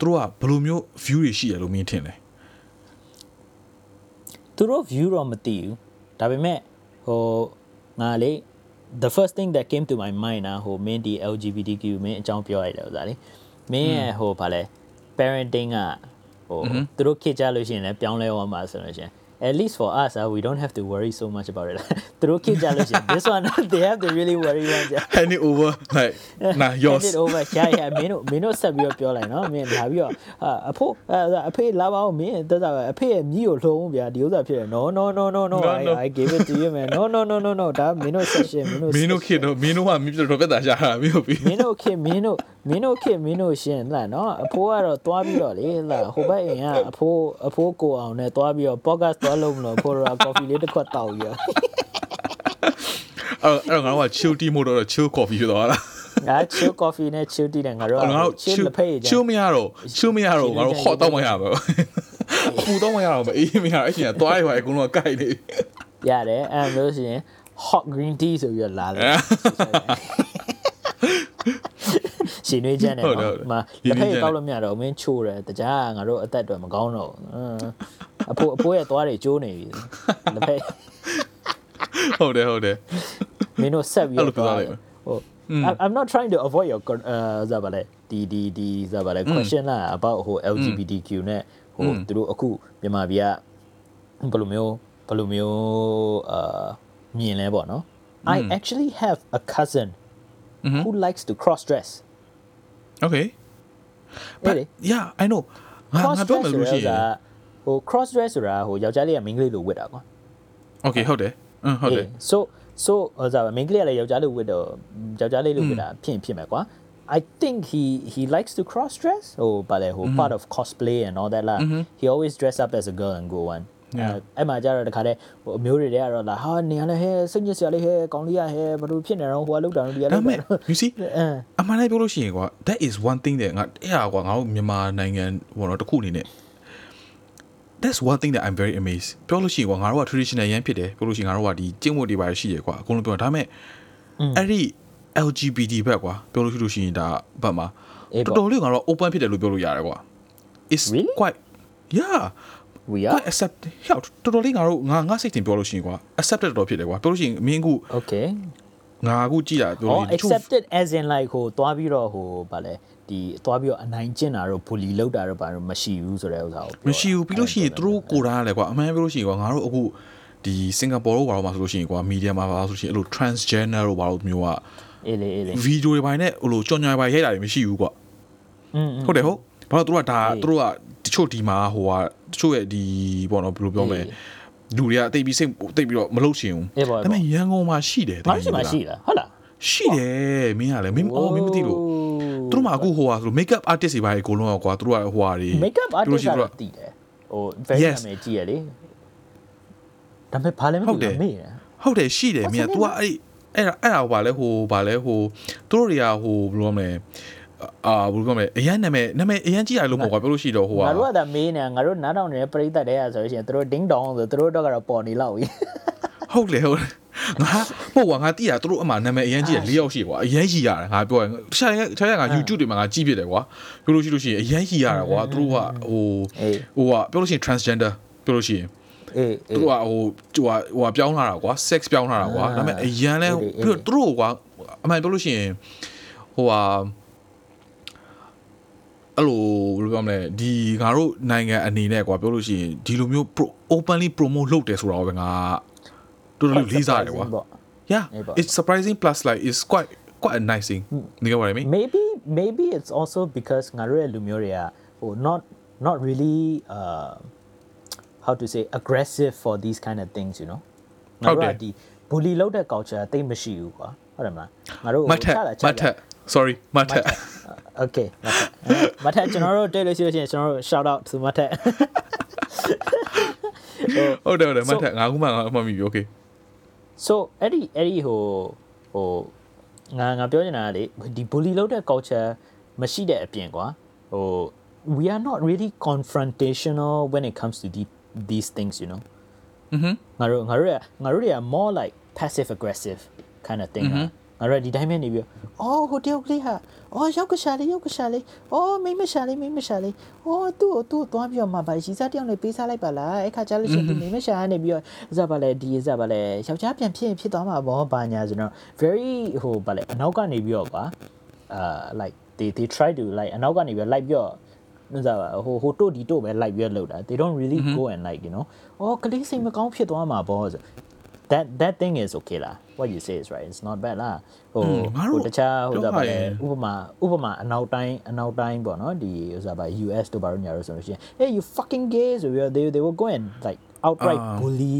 သူတို့ကဘယ်လိုမျိုး view တွေရှိရလို့မင်းထင်လဲသူတို့ view တော့မသိဘူးဒါပေမဲ့ဟိုငါလေ the first thing that came to my mind นะဟိုမင်းဒီ LGBTQ မင်းအကြောင်းပြောရတယ်ဥစားလေမင်းရဲ့ဟိုဗာလဲ parenting ကဟိုသူတို့ခေတ်ကြလို့ရှိရင်လည်းပြောင်းလဲသွားမှာဆိုလို့ရှိရင် at least for us uh, we don't have to worry so much about it သူတို့ခေတ်ကြလို့ရှိရင် this one they have to really worry one ကြာ hand it over like nah yours hand it over ရှာရမင်းတို့မင်းတို့ဆက်ပြီးတော့ပြောလိုက်နော်မင်းလာပြီးတော့အဖိုးအဖေလာပါဦးမင်းတက်စားအဖေရဲ့မြည်ကိုလှုံးဗျာဒီဥစ္စာဖြစ်တယ် no no no no no I I gave it to you man no no no no no ဒါမင်းတို့ session မင်းတို့မင်းတို့ခေတော့မင်းတို့ကမင်းတို့တော့ပြတ်တာရှာတာမင်းတို့ပြီးမင်းတို့ခေမင်းတို့မင်းတို့ခေမင်းတို့ရှင်လာနော်အဖိုးကတော့တွားပြီးတော့လေလာဟိုဘက်အိမ်ကအဖိုးအဖိုးကိုအောင်နဲ့တွားပြီးတော့ podcast တွားလုံးမလို့ဖိုးရာ coffee လေးတစ်ခွက်တောက်ရအဲ့အဲ့ငါတို့က chill tea မို့တော့ chill coffee ဖြစ်သွားတာငါ chill coffee နဲ့ chill tea နဲ့ငါတို့ငါတို့ chill လက်ဖိတ်ကြ chill မရတော့ chill မရတော့ငါတို့ hot တော့မရဘူးအပူတော့မရတော့အေးမရအဲ့ချင်းသွားရွာအကုန်လုံးကကြိုက်နေရတယ်အဲ့လိုဆိုရင် hot green tea ဆိုပြီးတော့လာတယ် ရှင်နေချမ်းတယ်နော်မလက်ဖိတ်တောက်လို့မရတော့မင်းချိုးတယ်တကြားငါတို့အသက်တွေမကောင်းတော့အဖိုးအဖိုးရဲ့သွားတွေကျိုးနေပြီလက်ဖိတ်ဟုတ်တယ်ဟုတ်တယ်မင်းတို့ဆက်ပြီးတော့ဟို I'm not trying to avoid your အဲဇာပါလေဒီဒီဒီဇာပါလေ question လာ about ဟို LGBTQ နဲ့ဟိုသူတို့အခုမြန်မာပြည်ကဘယ်လိုမျိုးဘယ်လိုမျိုးအာမြင်လဲပေါ့နော် I actually have a cousin who likes to cross dress okay but yeah i know ငါငါပြောမယ်လို့ရှိရင် ဟို cross dress ဆိုတာဟိုယောက်ျားလေးကမိန်းကလေးလိုဝတ်တာကွာ okay ဟုတ်တယ်อืมဟုတ်တယ် so so ဟိုဇာမိန်းကလေးကလည်းယောက်ျားလေးဝတ်တော့ယောက်ျားလေးလိုဝတ်တာဖြစ်ဖြစ်မယ်ကွာ I think he he likes to cross dress or but like mm-hmm. part of cosplay and all that lah. Mm-hmm. He always dress up as a girl and go one. အဲ့မှာကြတော့တခါတည်းဟိုအမျိုးတွေတည်းကတော့လာဟာနေရလဲဟဲစိတ်ညစ်စရာလေးဟဲကောင်းလေးရဟဲဘာလို့ဖြစ်နေတော့ဟိုကလောက်တာတော့ဒီကလောက်တာ you see အမှန်တည်းပြောလို့ရှိရင်ကွာ that is one thing that ငါအဲ့ဟာကွာငါတို့မြန်မာနိုင်ငံဘောတော့တခုအနေနဲ့ that's one thing that I'm very amazed ပြောလို့ရှိရင်ကွာငါတို့က traditional ရန်ဖြစ်တယ်ပြောလို့ရှိရင်ငါတို့ကဒီကျင့်ဝတ်တွေပါရှိရကွာအကုန်လုံးပြောဒါပေမဲ့အဲ့ဒီ LGBT ဘက်ကွာပြောလို့ရှိလို့ရှိရင်ဒါဘက်မှာတော်တော်လေးငါတို့ open ဖြစ်တယ်လို့ပြောလို့ရတယ်ကွာ it's really? quite yeah we ကွာ are accept ဟဲ့တော်တော်လေးငါတို့ငါငါစိတ်တင်ပြောလို့ရှိရင်ကွာ accepted တော်တော်ဖြစ်တယ်ကွာပြောလို့ရှိရင်မင်းအခု okay ငါအခုကြည့်တာပြော อ๋อ လို့ရှိရင်တချို့ accepted as in like ဟိုသွားပြီးတော့ဟိုဗာလဲဒီသွားပြီးတော့အနိုင်ကျင့်တာတော့ bully လောက်တာတော့ဗာတော့မရှိဘူးဆိုတဲ့ဥစ္စာကိုပြောတာ မရှိဘူးပြီးလို့ရှိရင်သူတို့ကိုယ်တိုင်ကလည်းကွာအမှန်ပြောလို့ရှိရင်ကွာငါတို့အခုဒီစင်ကာပူတို့ဘာလို့မှဆိုလို့ရှိရင်ကွာမီဒီယာမှာပါဆိုလို့ရှိရင်အဲ့လို transgender တို့ဘာလို့မျိုးက အေးလေအေးလေ ဗီဒီယိုတွေပိုင်းနဲ့ဟိုလိုကြော်ညာပိုင်းရိုက်တာတွေမရှိဘူးကွာ อืม ဟုတ်တယ်ဟုတ်ဘာလို့သူတို့ကဒါ အေး သူတို့ကတချို့ဒီမှာဟိုကတ ချို့ရဲ့ဒီပေါ့နော်ဘယ်လိုပြောမလဲအေးလူတွေကတိတ်ပြီးစိတ်တိတ်ပြီးတော့မလုပ်ချင်ဘူးအေးပေါ့ဒါပေမဲ့ရန်ကုန်မှာရှိတယ်ငါရှိမှရှိတာဟုတ်လားရှိတယ်မင်းကလည်းမင်းအော်မင်းမသိလို့သူတို့မှာအခုဟိုဟာဆို make up artist တွေပါအကုန်လုံးကကွာသူတို့ကဟိုဟာတွေ make up သူတို့ artist ရှိသူကတို့ကတည်တယ်ဟို very Yes နာမည်ကြည့်ရလေဒါပေမဲ့ဘာလဲမဟုတ်တယ်သိဘူးမေးတယ်ဟုတ်တယ်ရှိတယ်မင်းက तू ကအဲ့အဲ့ဒါအဲ့ဒါဟိုဗာလဲဟိုဗာလဲဟိုသူတို့တွေကဟိုဘယ်လိုမလဲ အာဘယ်လိုပြောမလဲအရန်နာမည်နာမည်အရန်ကြည့်ရလို့မဟုတ်ကွာပြောလို့ရှိတော့ဟိုငါဟာတို့ကဒါမေးနေငါတို့နားထောင်နေတဲ့ပရိသတ်တွေကဆိုလို့ရှိရင်သူတို့ ding dong ဆိုသူတို့တော့ကတော့ပေါ်နေလောက်ပြီဟုတ်လေဟုတ်လေငါဟုတ်ကွာငါတိရသူတို့အမှနာမည်အရန်ကြည့်ရ၄ယောက်ရှိကွာအရန်ကြီးရတယ်ငါပြောရင်တခြားတခြားကငါ YouTube တွေမှာငါကြည့်ဖြစ်တယ်ကွာပြောလို့ရှိလို့ရှိရင်အရန်ကြီးရတာကွာသူတို့ကဟိုအေးဟိုကပြောလို့ရှိရင် transgender ပြောလို့ရှိရင်အေးသူအေးတို့ကဟိုဟိုဟာဟိုပြောင်းလာတာကွာ sex ပြောင်းလာတာကွာအာဒါပေမဲ့အရန်လဲအေးအေးပြီးတော့သူတို့ကွာအမှန်ပြောလို့ရှိရင်ဟိုဟာ အဲ့လိုဘယ်လိုပြောမလဲဒီငါတို့နိုင်ငံအနေနဲ့ကွာပြောလို့ရှိရင်ဒီလိုမျိုး pro- openly promote လုပ်တယ်ဆိုတာကိုပဲငါတော်တော်လေးလေးစားတယ်ကွာ ပေါ့ yeah Yeah, but- it's surprising plus like it's quite quite a nice thing you get what i mean maybe maybe it's also because ငါတို့ရဲ့လူမျိုးတွေကဟို not not really uh how to say aggressive for these kind of things you know ငါ ဟုတ် တို့ တယ် ကဒီ bully လုပ်တဲ့ culture တိတ်မရှိဘူးကွာဟုတ်တယ်မလားငါတို့ မတ်ထက် ချတာချ မတ်ထက် sorry မတ်ထက် okay မတ်ထက်ကျွန်တော်တို့တွေ့လို့ရှိလို့ရှိရင်ကျွန်တော်တို့ shout out to မတ်ထက် ဟုတ်တယ်ဟုတ်တယ်မတ် So- ထက်ငါခုမှငါမှတ်မိပြီ okay so အဲ့ဒီအဲ့ဒီဟိုဟိုငါငါပြောနေတာကလေဒီ bully လုပ်တဲ့ culture မရှိတဲ့အပြင်ကွာဟို we are not really confrontational when it comes to the, these things you know อือฮึ ငါတို့ငါတို့ကငါတို့တွေက more like passive aggressive kind of thing ဟာ ငါတို့ကဒီတိုင်းပဲနေပြီးတော့အော်ဟိုတယောက်ကလေးဟာအော်ရောက်ကရှာလေးရောက်ကရှာလေးအော်မိမရှာလေးမိမရှာလေးအော်သူ့ကိုသူ့ကိုသွားပြီးတော့မှဗာရီစားတယောက်လေးပေးစားလိုက်ပါလားအဲ့ခါကျလို့ရှိရင်ဒီမိမရှာကနေပြီးတော့ဇာပါလေဒီဇာပါလေယောက်ျားပြန်ဖြစ်ရင်ဖြစ်သွားမှာဘောဘာညာဆိုတော့ very ဟိုဗာလေအနောက်ကနေပြီးတော့ကွာအာ like they they try to like အနောက်ကနေပြီးတော့ like ပြီးတော့နစားပါဟိုဟိုတို့ဒီတို့ပဲ like ပြီးတော့လောက်တာ they don't really go and like you know အော်ကလေးစိတ်မကောင်းဖြစ်သွားမှာဘောဆို that that thing is okay လား what you say is right it's not bad လားဟို อืมငါတို့ ဟိုတခြားဟို ပြော ဒါပါ ရ လေ ရင် ဥပမာဥပမာအနောက်တိုင်းအနောက်တိုင်းပေါ့နော်ဒီဟိုစားပါ US တို့ဘာလို့ညာလို့ဆိုလို့ရှိရင် hey you fucking gay ဆိုပြီးတော့ they they will go and like outright အာ bully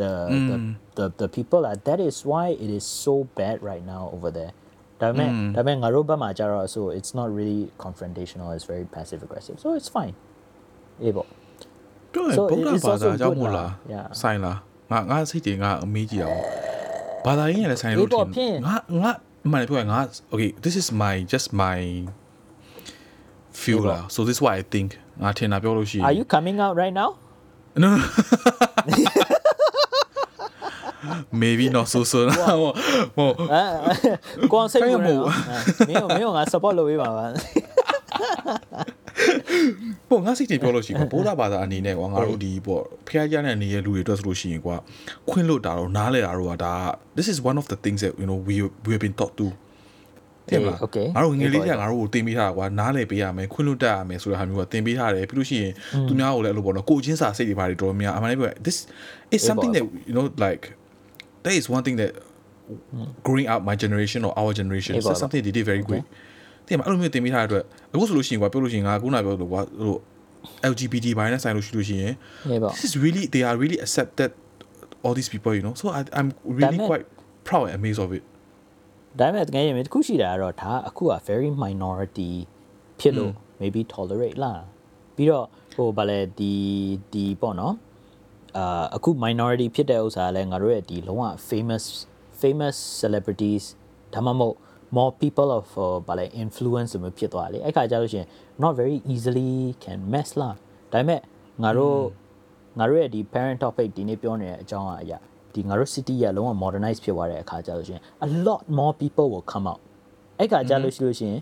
the the, the the people that that is why it is so bad right now over there ဒါပေမဲ့ဒါပေမဲ့ငါတို့ဘက်မှာကျတော့ so it's not really confrontational it's very passive aggressive so it's fine အေးပေါ့ ပြောရင် So ဗုဒ္ဓ it's ဘာသာ also ကြောင့် good မို့ lah. လား Yeah. ဆိုင်လား ငါငါစိတ်တွေငါအမေးကြည့်အောင်ဘာသာရေးရလည်းဆိုင်လို့အေးပေါ့ဖြင့်ငါငါအမှန်တပြောရင်ငါ okay this is my just my feel အေးပေါ့လား so this is what i think ငါထင်တာပြောလို့ရှိရင် are you coming out right now no no maybe not so soon ဟိုဟိုအဲကိုအောင်စိတ်ဝင်ခိုင်းရမို့နော်မင်းကိုမင်းကိုငါ support လုပ်ပေးပါပါ ပေါ့ငါစိတ်တွေပြောလို့ရှိရင်ဗုဒ္ဓဘာသာအနေနဲ့ကွာငါတို့ဒီပေါ့ဖခင်ကြားတဲ့နေတဲ့လူတွေအတွက်ဆိုလို့ရှိရင်ကွာခွင့်လွတ်တာတော့နားလဲတာတော့ကဒါ this is one of the things that you know we we have been taught to တင်မလား Okay ငါတို့ငယ်လေးကငါတို့ကိုတင်ပေးထားတာကွာနားလဲပေးရမယ်ခွင့်လွတ်တတ်ရမယ်ဆိုတဲ့ဟာမျိုးကတင်ပေးထားတယ်ပြီးလို့ရှိရင်သူများကိုလည်းအဲ့လိုပေါ့နော်ကိုချင်းစာစိတ်တွေပါတွေတော်တော်များအမှန်တကယ်ပြော this is something that you know like that is one thing that growing up my generation or our generation အေးပါ that's something they did very great တင်မအဲ့လိုမျိုးတင်ပေးထားတဲ့အတွက်အခုဆိုလို့ရှိရင်ကွာပြောလို့ရှိရင်ငါခုနပြောလို့ကွာဟို LGBT ဘိုင်းနဲ့ဆိုင်လို့ရှိလို့ရှိရင်ဟေးပေါ့ this is really they are really accepted all these people you know so I I'm really ဒါပေမဲ့ quite proud and amazed of it ဒါပေမဲ့တကယ်ရင်တခုရှိတာကတော့ဒါအခုက very minority ဖြစ်လို့ maybe tolerate လားပြီးတော့ဟိုဗာလဲဒီဒီပေါ့နော်အာအခု minority ဖြစ်တဲ့ဥစ္စာကလည်းငါတို့ရဲ့ဒီလုံးဝ famous famous celebrities ဒါမှမဟုတ် more people of ဟိုဗာလဲ influence မျိုးဖြစ်သွားတယ်လေအဲ့ခါကျလို့ရှိရင် not very easily can mess လားဒါပေမဲ့ငါတို့ ငါတို့ရဲ့ဒီ parent topic ဒီနေ့ပြောနေတဲ့အကြောင်းအရာဒီငါတို့ city ကလုံးဝ modernize ဖြစ်သွားတဲ့အခါကျလို့ရှိရင် a lot more people will come out အဲ့ခါကျလို့ရှိလို့ရှိရင်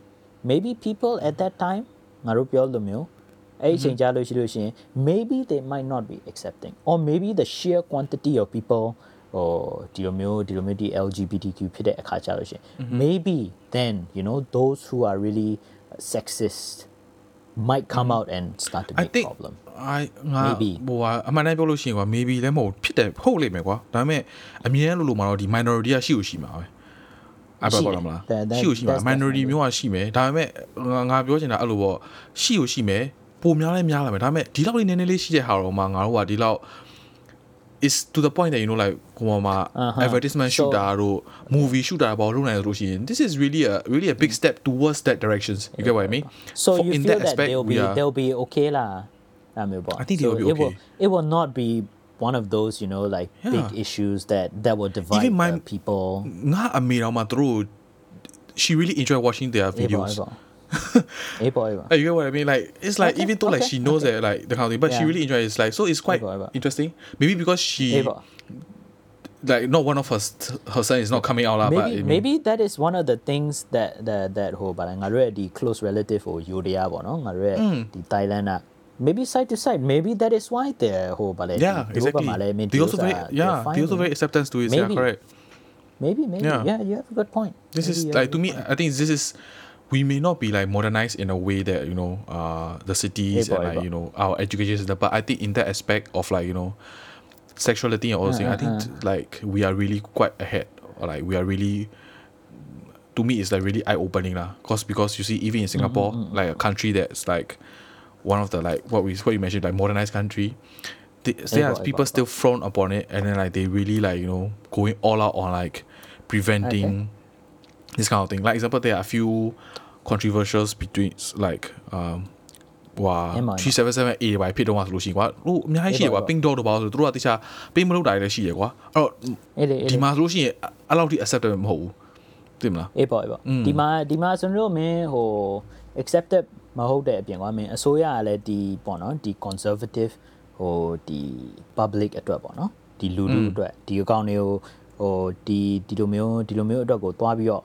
maybe people at that time ငါတို့ပြောလို့မျိုး အဲ့ဒီအချိန်ကြာလို့ရှိလို့ရှရင် maybe they might not be accepting or maybe the sheer quantity of people ဟိုဒီလိုမျိုးဒီလိုမျိုးဒီ LGBTQ ဖြစ်တဲ့အခါကြာလို့ရှရင် maybe then you know those who are really sexist might come out and start to I make think problem I ငါ Maybe. ဟိုကအမှန်တမ်းပြောလို့ရှိရင်ကွာ maybe လည်းမဟုတ်ဖြစ်တယ်ဟုတ်လိမ့်မယ်ကွာဒါပေမဲ့အမြဲလို့လို့မှာတော့ဒီ minority ကရှိလို့ရှိမှာပဲအဲ့ဘာပြောမလား That- that- ရှိလို့ရှိမှာ that's minority definitely. မျိုးကရှိမယ်ဒါပေမဲ့ငါငါပြောချင်တာအဲ့လိုပေါ့ရှိလို့ရှိမယ်ပုံများလဲများလာမယ်ဒါပေမဲ့ဒီလောက်လေးနည်းနည်းလေးရှိတဲ့ဟာတော့မှငါတို့ကဒီလောက် is to the point that you know like ဟိုမှာ Uh-huh. advertisement So- shooter တို့ movie shooter ပေါ့လုပ်နိုင်လို့ရှိရင် this is really a really a big step towards that directions you get what I mean so For- you in feel that that aspect, they'll we be are- they'll be okay lah အဲ့မျိုးပေါ့ I think they will be it will okay. it will not be one of those you know like big Yeah. issues that that will divide Even my- the people ငါအမေတော်မှာသူတို့ she really enjoy watching their အေးပေါ့ videos အေး you know what I mean? Like it's like okay, even though okay, like she knows okay. that like the kind of thing, but yeah. she really enjoys it. like so it's quite interesting. Maybe because she like not one of her her son is not coming out lah. Maybe, but, maybe mean, that is one of the things that that that who but I the close relative or Yuria no I hmm. the Thailand ah. Maybe side to side. Maybe that is why they're whole but Yeah, exactly. They also very yeah, they also very acceptance to it. Maybe. Yeah, correct. Maybe, maybe. Yeah, yeah you have a good point. This maybe is like to me, I think this is we may not be like modernized in a way that you know uh the cities Eba, and like you know our education system, but I think in that aspect of like you know sexuality and all those things, I think Uh-huh. like we are really quite ahead. Or like we are really to me it's like really eye opening lah. Cause because you see even in Singapore, like a country that's like one of the like what we what you mentioned like modernized country. They, there are people eba, still frown upon it and then like they really like you know going all out on like preventing this kind of thing. Like example, there are a few controversials between like um ဟွာ Emma, 377A ဘာဖြစ်တော့မှဆိုလို့ရှိရင်ကွာဟိုအများကြီးရှိတယ်ကွာ Eba, eba. ping dot တော့ပါဆိုသူတို့ကတခြား ping မလုပ်တာတွေလည်းရှိတယ်ကွာအဲ့တော့အေးလေအေးဒီလေမှာဆိုလို့ရှိရင်အဲ့လောက်ထိ acceptable မဟုတ်ဘူးသိမလားအေးပေါ့အေးပေါ့ဒီမှာဒီမှာကျွန်တော်တို့မင်းဟို accepted မဟုတ်တဲ့အပြင်ကွာမင်းအစိုးရကလည်းဒီပေါ့နော်ဒီ conservative ဟိုဒီ public အတွက်ပေါ့နော်ဒီလူလူအတွက်ဒီအကောင့်တွေကိုဟိုဒီဒီလိုမျိုးဒီလိုမျိုးအတွက်ကိုတွားပြီးတော့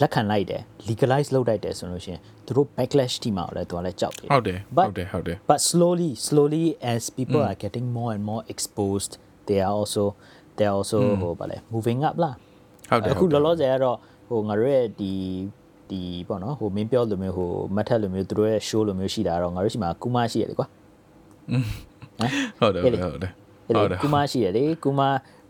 လက်ခံလိုက်တယ် legalize လုပ်လိုက်တယ်ဆိုလို့ရှိရင်သူတို့ backlash တီမှာလည်းသူကလည်းကြောက်တယ်ဟုတ်တယ် But- ဟုတ်တယ်ဟုတ်တယ် but slowly slowly as people are getting more and more exposed they are also they are also ဟိုဗာလဲ moving up လားဟုတ်တယ်အခုဟုတ်တယ်လောလောဆယ်ကတော့ဟိုငါတို့ရဲ့ဒီဒီပေါ့နော်ဟိုမင်းပြောလိုမျိုးဟိုမတ်ထက်လိုမျိုးသူတို့ရဲ့ show လိုမျိုးရှိတာတော့ငါတို့ရှိမှာကူမရှိရတယ်ကွာဟုတ်တယ်ဟဲ့ဟုတ်လေတယ်ဟုတ်တယ်အဲ့ဟုတ်ဒီတယ်ကူမ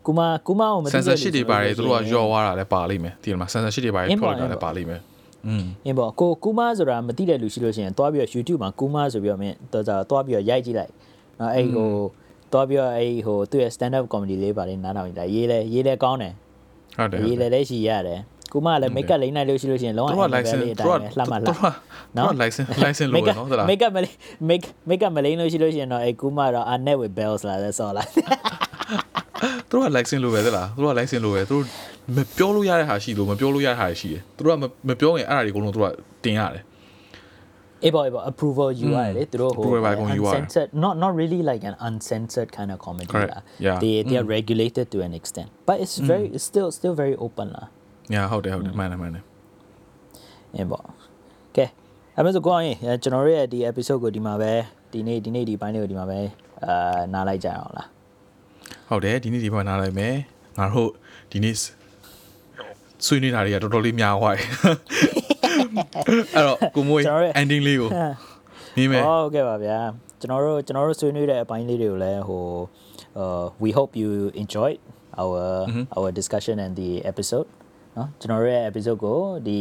ရှိရလေကူမကူမကူမကိုမသိတဲ့ censorship တွေပါတယ်သူတို့ကဆိုလို့ရှိရင်ရောသွားတာလည်းပါလိမ့်မယ်သိတယ်မလား censorship တွေပါတယ်အင်းထုတ်ပေါ့လိုက်တာလည်းအင်းပေါ့ပါလိမ့်မယ်อืมအင်းပေါ့ကိုကူမဆိုတာမသိတဲ့လူရှိလို့ရှိရင်တွားပြီးတော့ YouTube မှာကူမဆိုပြီးတော့မင်းတော့ကြာတွားပြီးတော့ရိုက်ကြည့်လိုက်နော်အဲ့ဟိုတွားပြီးတော့အဲ့ဟိုသူ့ရဲ့ stand up comedy လေးပါလေနားထောင်ကြည့်ရေးလဲရေးလဲကောင်းတယ်ဟုတ်တယ်ရေးလဲလည်းရှိရတယ်ကူမလည်း make up လိမ့်နိုင်လို့ရှိလို့ရှိရင်လုံးဝသူက license လေးအသူတိုင်းကပဲလှမ်းမှလှသူမ်းကသူက license license လို့နော်သလား make up မလေး make make up မလိမ့်လို့ရှိလို့ရှိရင်တော့အဲ့ကူမတော့ a net with bells လာလဲဆော်လာ သူတို့က license လို့ပဲသလားသူတို့က license လို့ပဲသူတို့မပြောလို့ရတဲ့ဟာရှိလို့မပြောလို့ရတဲ့ဟာရှိတယ်သူတို့ကမမပြောရင်အဲ့ဒါတွေအကုန်လုံးသူတို့ကတင်ရတယ်အေးပေါ့အေးပေါ့ approval ယူရတယ်လေသူတို့ဟို approval ပါအကုန်ယူရတယ် uncensored not not really like an uncensored kind of comedy Correct. လား Yeah. they they are regulated to an extent but it's very it's still still very open လားညာဟုတ်တယ်ဟုတ်တယ်မှန်တယ်မှန်တယ်အင်းပေါ့ကဲအဲ့မဲ့ဆိုကိုအောင်ရင်အဲကျွန်တော်တို့ရဲ့ဒီ episode ကိုဒီမှာပဲဒီနေ့ဒီနေ့ဒီပိုင်းလေးကိုဒီမှာပဲအာနားလိုက်ကြအောင်လား ဟုတ်တယ်ဒီနေ့ဒီဘက်နားလိုက်မယ်ငါတို့ဒီနေ့ဆွေးနွေးတာတွေကတော်တော်လေးများသွားတယ်အဲ့တော့ကိုမွေး ကျွန်တော်ရဲ့ ending လေးကိုမြင်မယ် ဟုတ်ကဲ့ပါဗျာကျွန်တော်တို့ကျွန်တော်တို့ဆွေးနွေးတဲ့အပိုင်းလေးတွေကိုလည်းဟို uh we hope you enjoyed our our discussion and the episode เนาะကျွန်တော်တို့ရဲ့ episode ကိုဒီ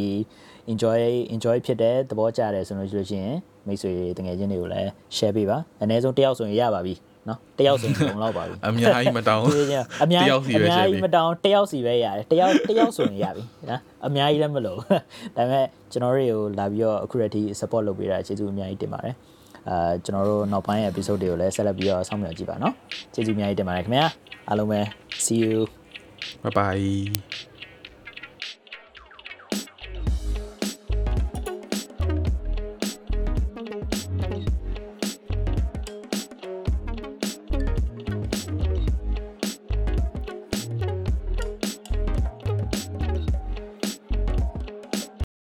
enjoy enjoy ဖြစ်တဲ့သဘောကျတယ်ဆိုလို့ရှိလို့ရှိရင်မိတ်ဆွေတငယ်ချင်းတွေကိုလည်း share ပေးပါအနည်းဆုံးတစ်ယောက်ဆိုရင်ရပါပြီ နော်တယောက်စီလုံလောက်ပါပြီအများကြီးမတောင်းအများကြီးအများကြီးမတောင်းတယောက်စီပဲရတယ်တယောက်တယောက်ဆိုရင်ရပြီနော်အများကြီးလည်းမလို့ဒါပေမဲ့ကျွန်တော်တွေကိုလာပြီးတော့အခုရက်ထိ support လုပ်ပေးတာကျေးဇူးအများကြီးတင်ပါတယ်အာကျွန်တော်တို့နောက်ပိုင်း episode တွေကိုလည်းဆက်လက်ပြီးတော့ဆောင်မြောက်ကြည့်ပါနော်ကျေးဇူးအများကြီးတင်ပါတယ်ခင်ဗျာအားလုံးပဲ see you bye bye